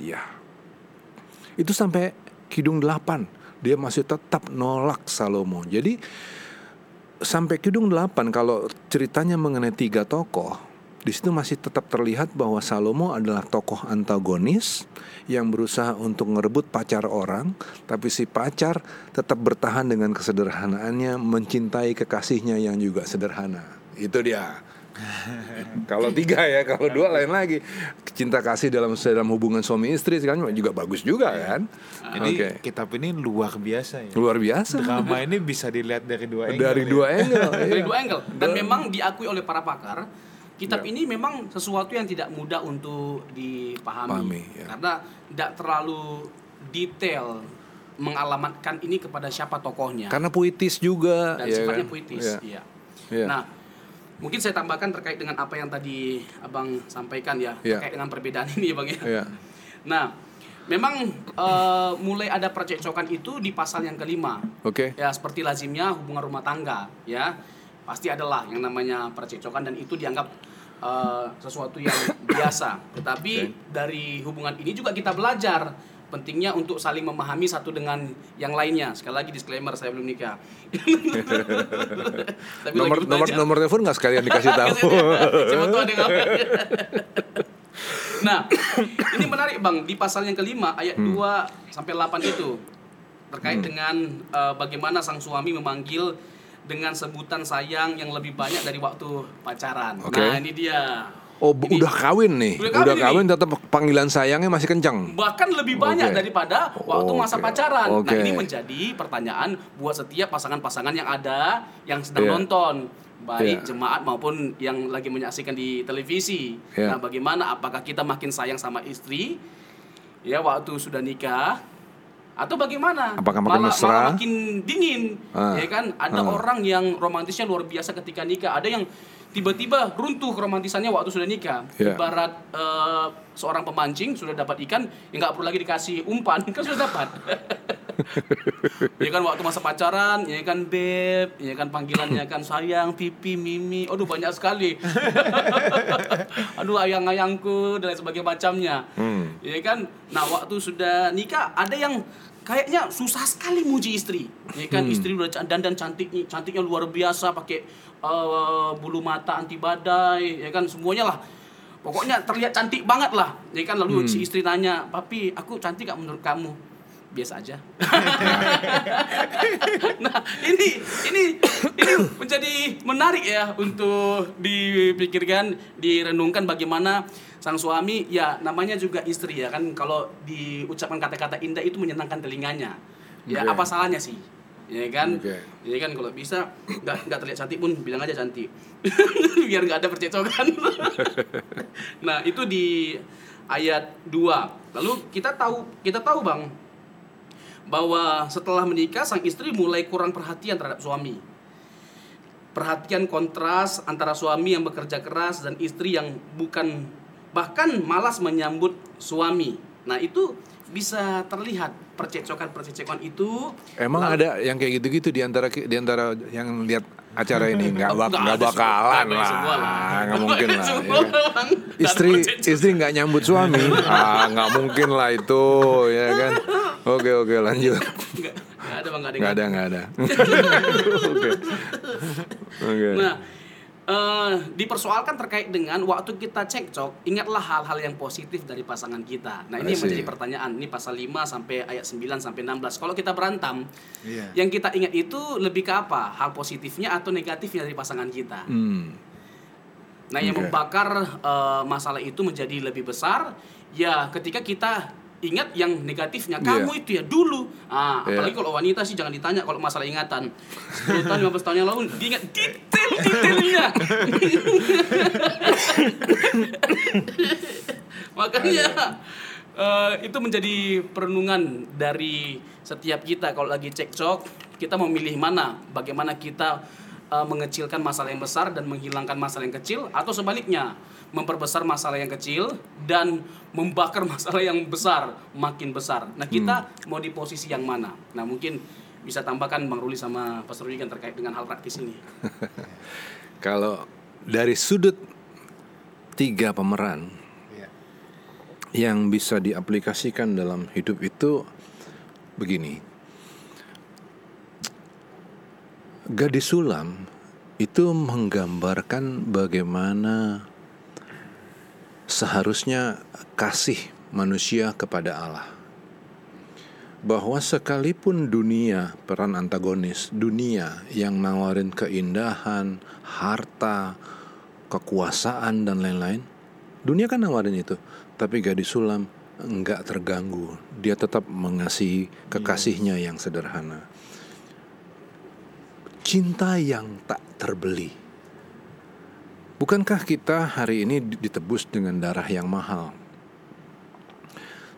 ya. Itu sampai Kidung 8. Dia masih tetap nolak Salomo. Jadi sampai Kidung 8 kalau ceritanya mengenai tiga tokoh, di situ masih tetap terlihat bahwa Salomo adalah tokoh antagonis yang berusaha untuk ngerebut pacar orang, tapi si pacar tetap bertahan dengan kesederhanaannya, mencintai kekasihnya yang juga sederhana. Itu dia kalau tiga ya, kalau dua lain lagi. Cinta kasih dalam dalam hubungan suami istri kan juga bagus juga kan. Ini Oke. kitab ini luar biasa ya. Luar biasa. Drama ini bisa dilihat dari dua angle. Dari ya. dua angle. dari iya. dua angle dan memang diakui oleh para pakar kitab Ya. ini memang sesuatu yang tidak mudah untuk dipahami Pahami, ya. karena tidak terlalu detail mengalamatkan ini kepada siapa tokohnya Karena puitis juga. dan ya sifatnya kan? puitis Iya. iya. Iya. Nah, mungkin saya tambahkan terkait dengan apa yang tadi Abang sampaikan ya, Iya. terkait dengan perbedaan ini ya Bang ya. Iya. Nah, memang eh, mulai ada percekcokan itu di pasal yang kelima. Oke. Ya, seperti lazimnya hubungan rumah tangga, ya. Pasti adalah yang namanya percekcokan dan itu dianggap eh, sesuatu yang biasa. Tetapi dari hubungan ini juga kita belajar pentingnya untuk saling memahami satu dengan yang lainnya. Sekali lagi disclaimer saya belum nikah. Tapi Nomor nomor nomor telepon nggak sekalian dikasih tahu. Siapa tahu ada. Nah, ini menarik Bang di pasal yang kelima ayat 2 sampai 8 itu terkait dengan eh, bagaimana sang suami memanggil dengan sebutan sayang yang lebih banyak dari waktu pacaran. Oke. Nah, ini dia. Oh, Ini udah kawin nih. Udah Udah kawin kawin, ini. tetap panggilan sayangnya masih kencang. bahkan lebih banyak Oke. daripada waktu masa Oke. pacaran. Nah, Oke. ini menjadi pertanyaan buat setiap pasangan-pasangan yang ada yang sedang Iya. nonton, baik Iya. jemaat maupun yang lagi menyaksikan di televisi. Iya. Nah, bagaimana apakah kita makin sayang sama istri ya waktu sudah nikah atau bagaimana? Apakah makin malah, mesra? malah makin dingin, Ah. ya kan? Ada Ah. orang yang romantisnya luar biasa ketika nikah, ada yang tiba-tiba runtuh keromantisannya waktu sudah nikah. Iya. Ibarat eh, seorang pemancing sudah dapat ikan, ya nggak perlu lagi dikasih umpan, kan sudah dapat. ya kan waktu masa pacaran, ya kan beb, ya kan panggilannya kan sayang, pipi, mimi, aduh banyak sekali. aduh ayang-ayangku dan lain sebagainya macamnya. Hmm. Ya kan, nah waktu sudah nikah ada yang kayaknya susah sekali muji istri. Ya kan Hmm. istri udah can- dandan cantik cantiknya luar biasa pakai eh, bulu mata anti badai, ya kan semuanya lah. Pokoknya terlihat cantik banget lah. Ya kan lalu Hmm. si istri nanya, "Papi, aku cantik gak menurut kamu?" Biasa aja. nah, ini ini ini menjadi menarik ya untuk dipikirkan, direnungkan bagaimana sang suami ya namanya juga istri ya kan kalau diucapkan kata-kata indah itu menyenangkan telinganya. Ya Oke. apa salahnya sih? Ya kan? Oke. Ya kan kalau bisa nggak nggak terlihat cantik pun bilang aja cantik. Biar nggak ada percecokan. nah, itu di ayat 2. Lalu kita tahu kita tahu Bang bahwa setelah menikah sang istri mulai kurang perhatian terhadap suami. Perhatian kontras antara suami yang bekerja keras dan istri yang bukan bahkan malas menyambut suami. Nah, itu bisa terlihat percecokan-percecokan itu Emang Lalu- ada yang kayak gitu-gitu di antara di antara yang lihat acara ini nggak bak Nggak bakalan lah. nggak mungkin lah ya istri istri nggak nyambut suami. Ah nggak mungkin lah itu ya kan? Oke oke lanjut. Nggak, nggak ada bang, nggak ada. nggak ada. nggak ada. Oke. Oke. Nah, eh, dipersoalkan terkait dengan waktu kita cekcok, ingatlah hal-hal yang positif dari pasangan kita. Nah, ini yang menjadi pertanyaan. Ini pasal 5 sampai ayat 9 sampai 16. Kalau kita berantem, Iya. yang kita ingat itu lebih ke apa? Hal positifnya atau negatifnya dari pasangan kita. hmm. Nah, yang Oke. membakar eh, masalah itu menjadi lebih besar ya ketika kita ingat yang negatifnya. Kamu Iya. itu ya dulu. Ah, Iya. apalagi kalau wanita sih jangan ditanya kalau masalah ingatan. 10 tahun 15 tahun yang lalu diingat detail-detailnya. Makanya eh, itu menjadi perenungan dari setiap kita kalau lagi cekcok, kita memilih mana, bagaimana kita eh, mengecilkan masalah yang besar dan menghilangkan masalah yang kecil atau sebaliknya, memperbesar masalah yang kecil dan membakar masalah yang besar makin besar. Nah, kita mau di posisi yang mana? Nah, mungkin bisa tambahkan Bang Ruli sama Pastor Ruli kan terkait dengan hal praktis ini. kalau dari sudut tiga pemeran Iya. yang bisa diaplikasikan dalam hidup itu begini. Gadis sulam itu menggambarkan bagaimana seharusnya kasih manusia kepada Allah. Bahwa sekalipun dunia peran antagonis, dunia yang nawarin keindahan, harta, kekuasaan dan lain-lain. Dunia kan nawarin itu, tapi gadis sulam enggak terganggu. Dia tetap mengasihi kekasihnya yang sederhana. Cinta yang tak terbeli. Bukankah kita hari ini ditebus dengan darah yang mahal?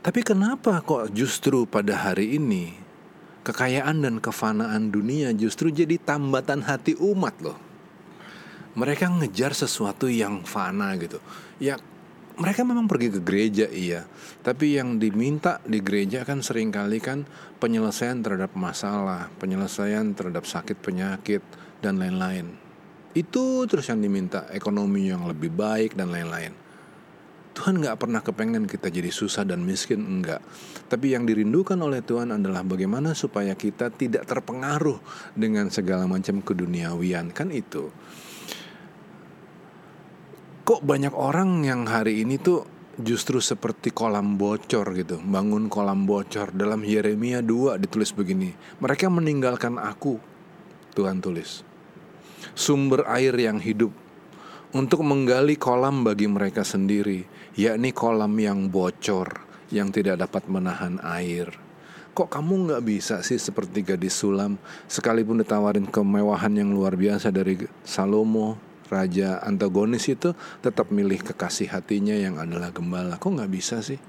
Tapi kenapa kok justru pada hari ini kekayaan dan kefanaan dunia justru jadi tambatan hati umat loh? Mereka ngejar sesuatu yang fana gitu. Ya mereka memang pergi ke gereja iya, tapi yang diminta di gereja kan sering kali kan penyelesaian terhadap masalah, penyelesaian terhadap sakit penyakit dan lain-lain. Itu terus yang diminta, ekonomi yang lebih baik dan lain-lain. Tuhan nggak pernah kepengen kita jadi susah dan miskin, enggak. Tapi yang dirindukan oleh Tuhan adalah bagaimana supaya kita tidak terpengaruh dengan segala macam keduniawian. Kan itu. Kok banyak orang yang hari ini tuh justru seperti kolam bocor gitu. Bangun kolam bocor. Dalam Yeremia 2 ditulis begini. Mereka meninggalkan aku, Tuhan tulis. Sumber air yang hidup untuk menggali kolam bagi mereka sendiri, yakni kolam yang bocor, yang tidak dapat menahan air. Kok kamu nggak bisa sih seperti gadis sulam, sekalipun ditawarin kemewahan yang luar biasa dari Salomo, raja antagonis itu, tetap milih kekasih hatinya yang adalah gembala. Kok nggak bisa sih?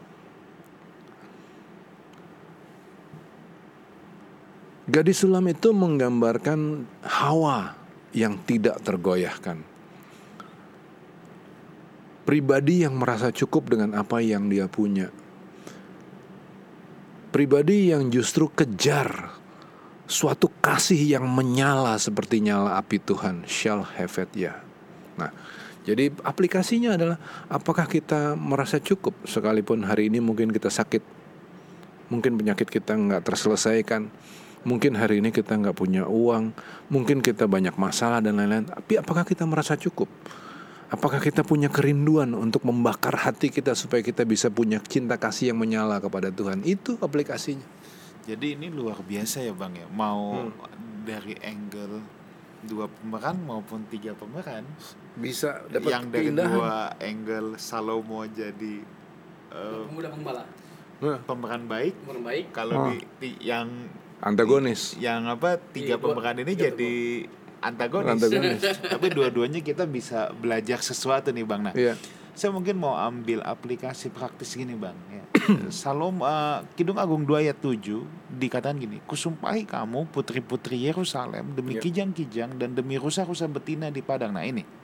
Gadis sulam itu menggambarkan Hawa yang tidak tergoyahkan pribadi yang merasa cukup dengan apa yang dia punya. Pribadi yang justru kejar suatu kasih yang menyala seperti nyala api Tuhan, shall have it ya. Nah, jadi aplikasinya adalah apakah kita merasa cukup sekalipun hari ini mungkin kita sakit, mungkin penyakit kita nggak terselesaikan, mungkin hari ini kita nggak punya uang, mungkin kita banyak masalah dan lain-lain. Tapi apakah kita merasa cukup? Apakah kita punya kerinduan untuk membakar hati kita supaya kita bisa punya cinta kasih yang menyala kepada Tuhan? Itu aplikasinya. Jadi ini luar biasa ya bang ya. Mau hmm. dari angle dua pemeran maupun tiga pemeran bisa dapat yang dari keindahan. dua angle Salomo jadi uh, pemuda pembala pemeran baik pemeran baik kalau oh. di, di yang antagonis di, yang apa tiga iya, pemeran ini jadi antagonis. antagonis. Tapi dua-duanya kita bisa belajar sesuatu nih bang. Nah, yeah. saya mungkin mau ambil aplikasi praktis gini bang. Ya. Salom uh, Kidung Agung 2 ayat 7 dikatakan gini, kusumpahi kamu putri-putri Yerusalem demi yeah. kijang-kijang dan demi rusa-rusa betina di padang. Nah ini.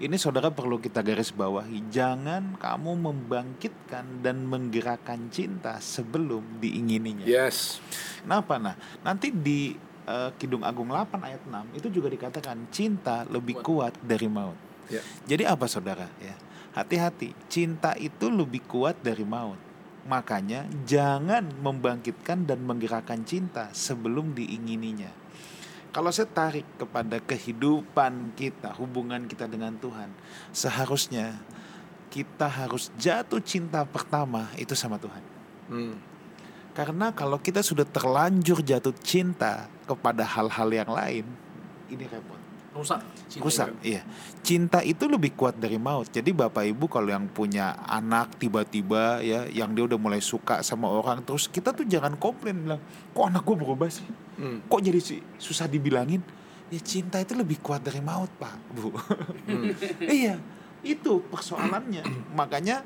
Ini saudara perlu kita garis bawahi, jangan kamu membangkitkan dan menggerakkan cinta sebelum diingininya. Yes. Kenapa? Nah, nanti di uh, Kidung Agung 8 ayat 6 itu juga dikatakan cinta lebih kuat dari maut. Yeah. Jadi apa saudara ya? Hati-hati, cinta itu lebih kuat dari maut. Makanya jangan membangkitkan dan menggerakkan cinta sebelum diingininya. Kalau saya tarik kepada kehidupan kita, hubungan kita dengan Tuhan, seharusnya kita harus jatuh cinta pertama itu sama Tuhan. Hmm. Karena kalau kita sudah terlanjur jatuh cinta kepada hal-hal yang lain, ini repot. Rusak. Cinta Rusak, itu. iya. Cinta itu lebih kuat dari maut. Jadi bapak ibu kalau yang punya anak tiba-tiba ya, yang dia udah mulai suka sama orang, terus kita tuh jangan komplain bilang, kok anak gue berubah sih? Hmm. Kok jadi sih susah dibilangin? Ya cinta itu lebih kuat dari maut pak, bu. Hmm. iya, itu persoalannya. Makanya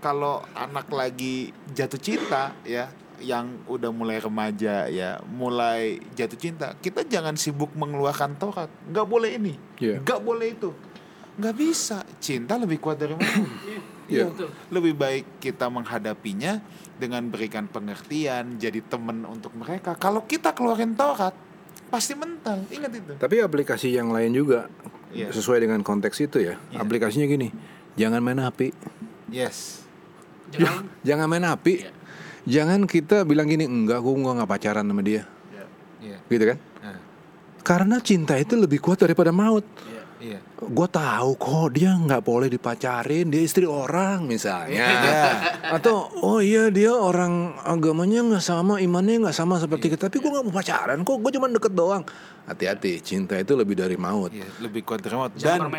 kalau anak lagi jatuh cinta ya yang udah mulai remaja ya mulai jatuh cinta kita jangan sibuk mengeluarkan Taurat nggak boleh ini. Yeah. nggak boleh itu. Nggak bisa. Cinta lebih kuat dari mana yeah. ya, lebih baik kita menghadapinya dengan berikan pengertian jadi teman untuk mereka. Kalau kita keluarin Taurat pasti mental. Ingat itu. Tapi aplikasi yang lain juga yeah. sesuai dengan konteks itu ya. Yeah. aplikasinya gini jangan main api. Yes. Jangan. Jangan main api. Yeah jangan kita bilang gini enggak gue nggak pacaran sama dia yeah. Yeah. gitu kan yeah. karena cinta itu lebih kuat daripada maut yeah. Iya. Gue tahu kok dia nggak boleh dipacarin, dia istri orang misalnya. Atau oh iya dia orang agamanya nggak sama, imannya nggak sama seperti kita. Tapi gue nggak mau pacaran kok, gue cuma deket doang. Hati-hati, cinta itu lebih dari maut. Iya, lebih kuat dari maut. Jangan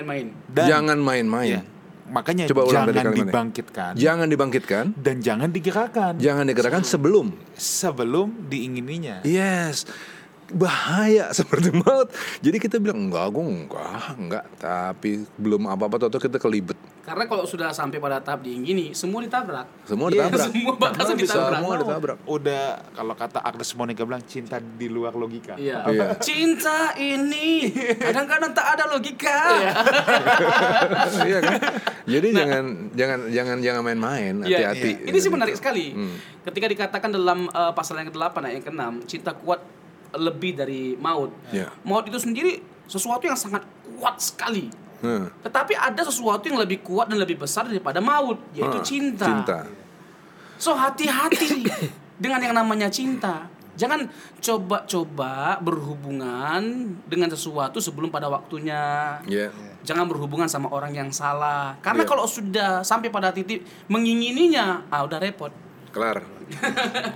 dan Jangan main-main. Iya. Makanya Coba jangan kalimatnya. dibangkitkan Jangan dibangkitkan, dan jangan digerakkan jangan digerakkan sebelum. sebelum diingininya. Yes, bahaya seperti maut. Jadi kita bilang enggak, gue enggak, enggak. Tapi belum apa-apa, atau kita kelibet. Karena kalau sudah sampai pada tahap diingini, semua ditabrak. Semua Iya, ditabrak. semua batasan ditabrak. Semua ditabrak. Udah kalau kata Agnes Monica bilang cinta di luar logika. Iya. Iya. Cinta ini kadang-kadang tak ada logika. iya kan? Jadi jangan jangan jangan jangan main-main, Nah. Iya, hati-hati. iya. Ini sih menarik sekali. Hmm. Ketika dikatakan dalam uh, pasal yang ke-8 ayat yang ke-6, cinta kuat lebih dari maut. Iya. Maut itu sendiri sesuatu yang sangat kuat sekali. Hmm. Tetapi ada sesuatu yang lebih kuat dan lebih besar daripada maut, yaitu Ah, cinta. Cinta. So hati-hati dengan yang namanya cinta. Jangan coba-coba berhubungan dengan sesuatu sebelum pada waktunya. Ya. Jangan berhubungan sama orang yang salah. Karena Iya. kalau sudah sampai pada titik mengingininya, ah udah repot. Kelar.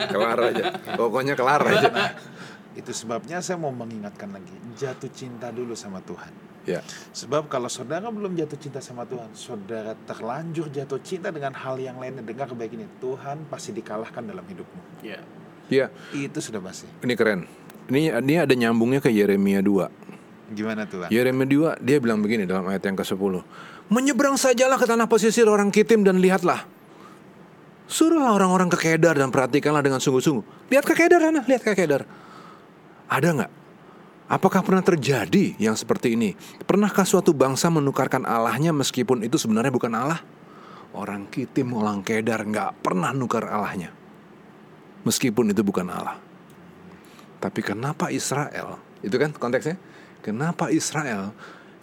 kelar aja. Pokoknya kelar aja. Itu sebabnya saya mau mengingatkan lagi, jatuh cinta dulu sama Tuhan. Ya. Sebab kalau saudara belum jatuh cinta sama Tuhan, saudara terlanjur jatuh cinta dengan hal yang lainnya. Dengar baik ini, Tuhan pasti dikalahkan dalam hidupmu. Ya. Ya, Itu sudah pasti. ini keren. Ini ini ada nyambungnya ke Yeremia 2. Gimana Tuhan? Yeremia 2 dia bilang begini dalam ayat yang ke-10. Menyeberang sajalah ke tanah pesisir orang Kitim dan lihatlah. Suruhlah orang-orang ke Kedar dan perhatikanlah dengan sungguh-sungguh. Lihat ke Kedar sana, lihat ke Kedar. Ada nggak? Apakah pernah terjadi yang seperti ini? Pernahkah suatu bangsa menukarkan Allahnya meskipun itu sebenarnya bukan Allah? Orang Kitim, orang Kedar nggak pernah nukar Allahnya. Meskipun itu bukan Allah. Tapi kenapa Israel? Itu kan konteksnya. Kenapa Israel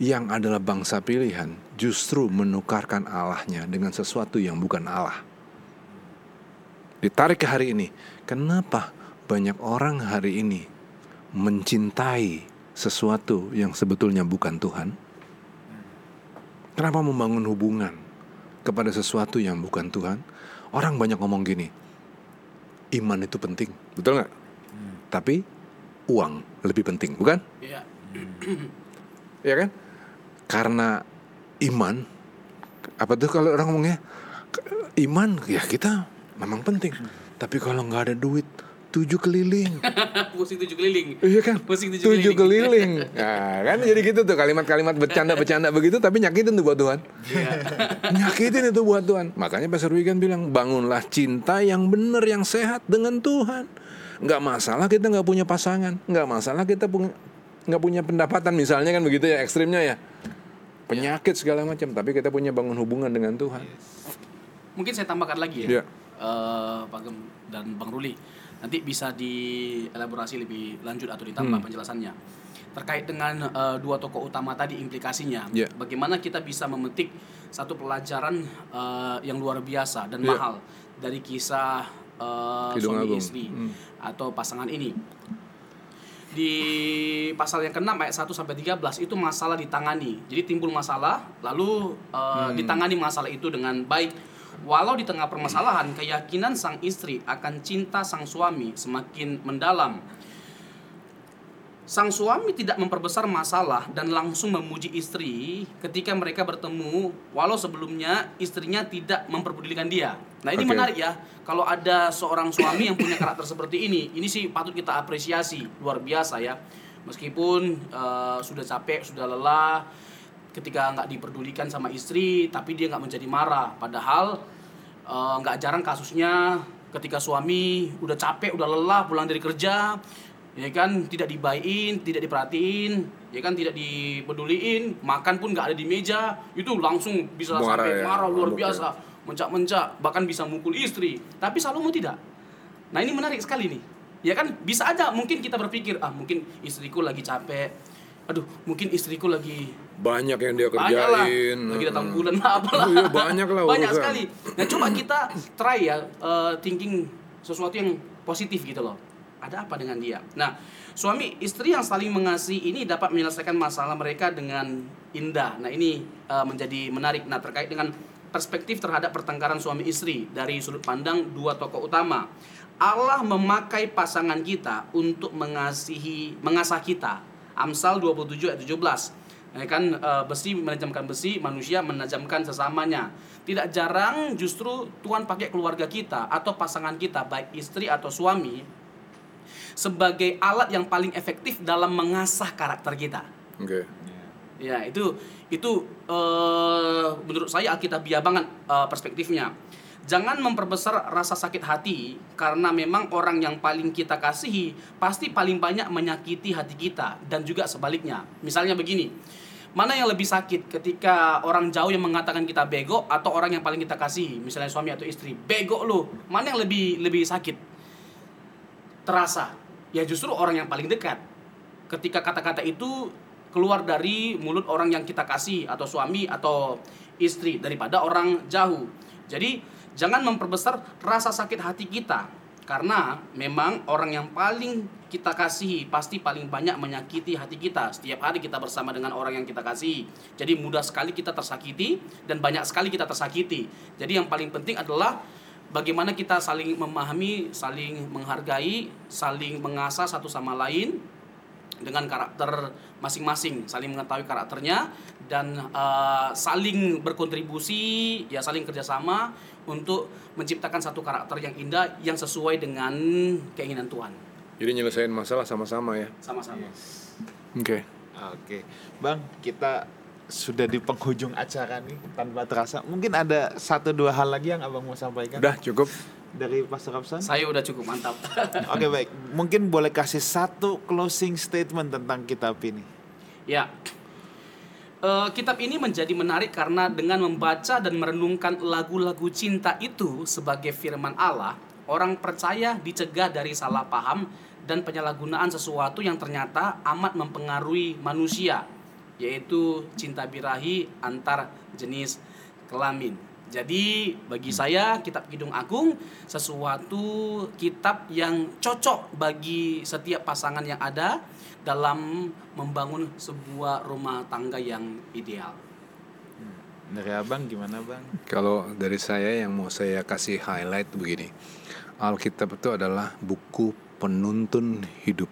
yang adalah bangsa pilihan justru menukarkan Allahnya dengan sesuatu yang bukan Allah? Ditarik ke hari ini. Kenapa banyak orang hari ini mencintai sesuatu yang sebetulnya bukan Tuhan? Kenapa membangun hubungan kepada sesuatu yang bukan Tuhan? Orang banyak ngomong gini, iman itu penting, betul nggak? Tapi uang lebih penting, bukan? Ya. Ya kan? Karena iman, apa tuh kalau orang ngomongnya iman ya kita memang penting. Tapi kalau nggak ada duit, tujuh keliling. Pusing tujuh keliling. Iya kan? Pusing tujuh Tujuh keliling. keliling. Nah, kan jadi gitu tuh kalimat-kalimat bercanda-bercanda begitu tapi nyakitin tuh buat Tuhan. nyakitin itu buat Tuhan. Makanya Pastor Wigan bilang bangunlah cinta yang benar yang sehat dengan Tuhan. Nggak masalah kita nggak punya pasangan, nggak masalah kita punya nggak punya pendapatan misalnya kan begitu ya ekstrimnya ya. Penyakit segala macam, tapi kita punya bangun hubungan dengan Tuhan. Mungkin saya tambahkan lagi Iya. ya. Eh, Pak Gem dan Bang Ruli. Nanti bisa dielaborasi lebih lanjut atau ditambah Hmm. penjelasannya. Terkait dengan eh, dua tokoh utama tadi implikasinya. Iya. Bagaimana kita bisa memetik satu pelajaran eh, yang luar biasa dan Iya. mahal dari kisah Kidung suami Agung. istri Hmm. atau pasangan ini. Di pasal yang ke-6 ayat 1 sampai 13 itu masalah ditangani. Jadi timbul masalah lalu eh, Hmm. ditangani masalah itu dengan baik. Walau di tengah permasalahan keyakinan sang istri akan cinta sang suami semakin mendalam. Sang suami tidak memperbesar masalah dan langsung memuji istri ketika mereka bertemu walau sebelumnya istrinya tidak memperdulikan dia. Nah, ini Oke. menarik ya. Kalau ada seorang suami yang punya karakter seperti ini, ini sih patut kita apresiasi, luar biasa ya. Meskipun eh, sudah capek, sudah lelah, ketika nggak diperdulikan sama istri, tapi dia nggak menjadi marah. Padahal eh, nggak jarang kasusnya ketika suami udah capek, udah lelah, pulang dari kerja, ya kan tidak dibaikin, tidak diperhatiin, ya kan tidak dipeduliin, makan pun nggak ada di meja, itu langsung bisa Marah sampai ya, marah luar mabuk ya. biasa, mencak-mencak, bahkan bisa mukul istri. Tapi Salomo tidak. Nah ini menarik sekali nih. Ya kan bisa aja mungkin kita berpikir ah mungkin istriku lagi capek. Aduh, mungkin istriku lagi Banyak yang dia banyak lah kerjain. lagi datang bulan lah apalah Iya, banyak lah banyak urusan. sekali nah coba kita try ya eh, thinking sesuatu yang positif gitu loh Ada apa dengan dia? Nah, suami istri yang saling mengasihi ini dapat menyelesaikan masalah mereka dengan indah. Nah, ini uh, menjadi menarik. Nah, terkait dengan perspektif terhadap pertengkaran suami istri dari sudut pandang dua tokoh utama. Allah memakai pasangan kita untuk mengasihi mengasah kita. Amsal 27 ayat 17. Ya kan uh, besi menajamkan besi, manusia menajamkan sesamanya. Tidak jarang justru Tuhan pakai keluarga kita atau pasangan kita baik istri atau suami sebagai alat yang paling efektif dalam mengasah karakter kita. Oke. Ya, itu itu uh, menurut saya alkitabiah banget uh, perspektifnya. Jangan memperbesar rasa sakit hati karena memang orang yang paling kita kasihi pasti paling banyak menyakiti hati kita dan juga sebaliknya. Misalnya begini, Mana yang lebih sakit ketika orang jauh yang mengatakan kita bego atau orang yang paling kita kasih, misalnya suami atau istri, bego lu. Mana yang lebih lebih sakit? Terasa. Ya justru orang yang paling dekat. Ketika kata-kata itu keluar dari mulut orang yang kita kasih atau suami atau istri daripada orang jauh. Jadi jangan memperbesar rasa sakit hati kita karena memang orang yang paling kita kasihi pasti paling banyak menyakiti hati kita. Setiap hari kita bersama dengan orang yang kita kasihi. Jadi mudah sekali kita tersakiti dan banyak sekali kita tersakiti. Jadi yang paling penting adalah bagaimana kita saling memahami, saling menghargai, saling mengasah satu sama lain dengan karakter masing-masing, saling mengetahui karakternya dan uh, saling berkontribusi, ya saling kerjasama untuk menciptakan satu karakter yang indah yang sesuai dengan keinginan Tuhan. Jadi nyelesain masalah sama-sama ya. Sama-sama. Oke. Oke, Bang, kita sudah di penghujung acara nih tanpa terasa. Mungkin ada satu dua hal lagi yang abang mau sampaikan Udah cukup. Dari Pastor Kapsan? Saya udah cukup mantap. Oke baik, mungkin boleh kasih satu closing statement tentang kitab ini. ya. Eh, kitab ini menjadi menarik karena dengan membaca dan merenungkan lagu-lagu cinta itu sebagai firman Allah, orang percaya dicegah dari salah paham dan penyalahgunaan sesuatu yang ternyata amat mempengaruhi manusia, yaitu cinta birahi antar jenis kelamin. Jadi bagi saya kitab Kidung Agung sesuatu kitab yang cocok bagi setiap pasangan yang ada dalam membangun sebuah rumah tangga yang ideal. Dari abang gimana bang? Kalau dari saya yang mau saya kasih highlight begini. Alkitab itu adalah buku penuntun hidup.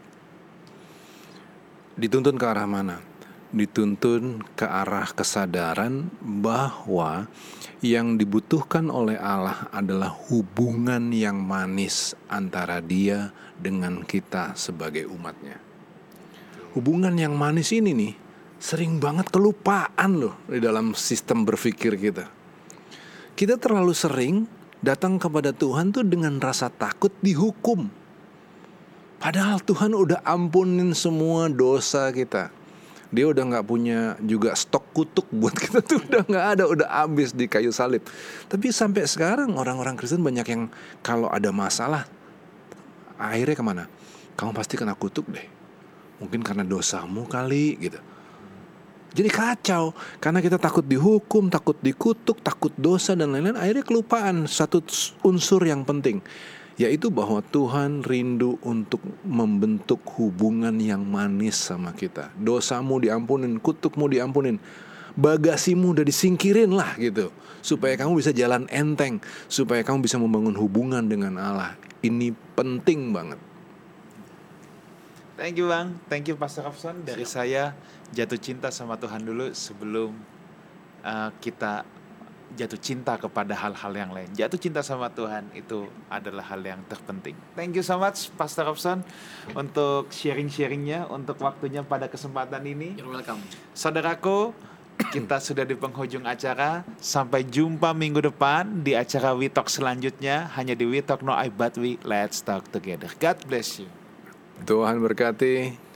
Dituntun ke arah mana? Dituntun ke arah kesadaran bahwa yang dibutuhkan oleh Allah adalah hubungan yang manis antara Dia dengan kita sebagai umatnya. Hubungan yang manis ini nih sering banget kelupaan loh di dalam sistem berpikir kita. Kita terlalu sering datang kepada Tuhan tuh dengan rasa takut dihukum. Padahal Tuhan udah ampunin semua dosa kita. Dia udah nggak punya juga stok kutuk buat kita tuh udah nggak ada, udah habis di kayu salib. Tapi sampai sekarang orang-orang Kristen banyak yang kalau ada masalah akhirnya ke mana? Kamu pasti kena kutuk deh. Mungkin karena dosamu kali gitu. Jadi kacau karena kita takut dihukum, takut dikutuk, takut dosa dan lain-lain. Akhirnya kelupaan satu unsur yang penting, yaitu bahwa Tuhan rindu untuk membentuk hubungan yang manis sama kita. Dosamu diampunin, kutukmu diampunin, bagasimu udah disingkirin lah gitu, supaya kamu bisa jalan enteng, supaya kamu bisa membangun hubungan dengan Allah. Ini penting banget. Thank you bang, thank you Pastor Kapson. Dari saya jatuh cinta sama Tuhan dulu sebelum uh, kita jatuh cinta kepada hal-hal yang lain. Jatuh cinta sama Tuhan itu adalah hal yang terpenting. Thank you so much Pastor Robson untuk sharing-sharingnya, untuk waktunya pada kesempatan ini. You're welcome. Saudaraku, kita sudah di penghujung acara. Sampai jumpa minggu depan di acara We Talk selanjutnya. Hanya di We Talk No I But We Let's Talk Together. God bless you. Tuhan berkati.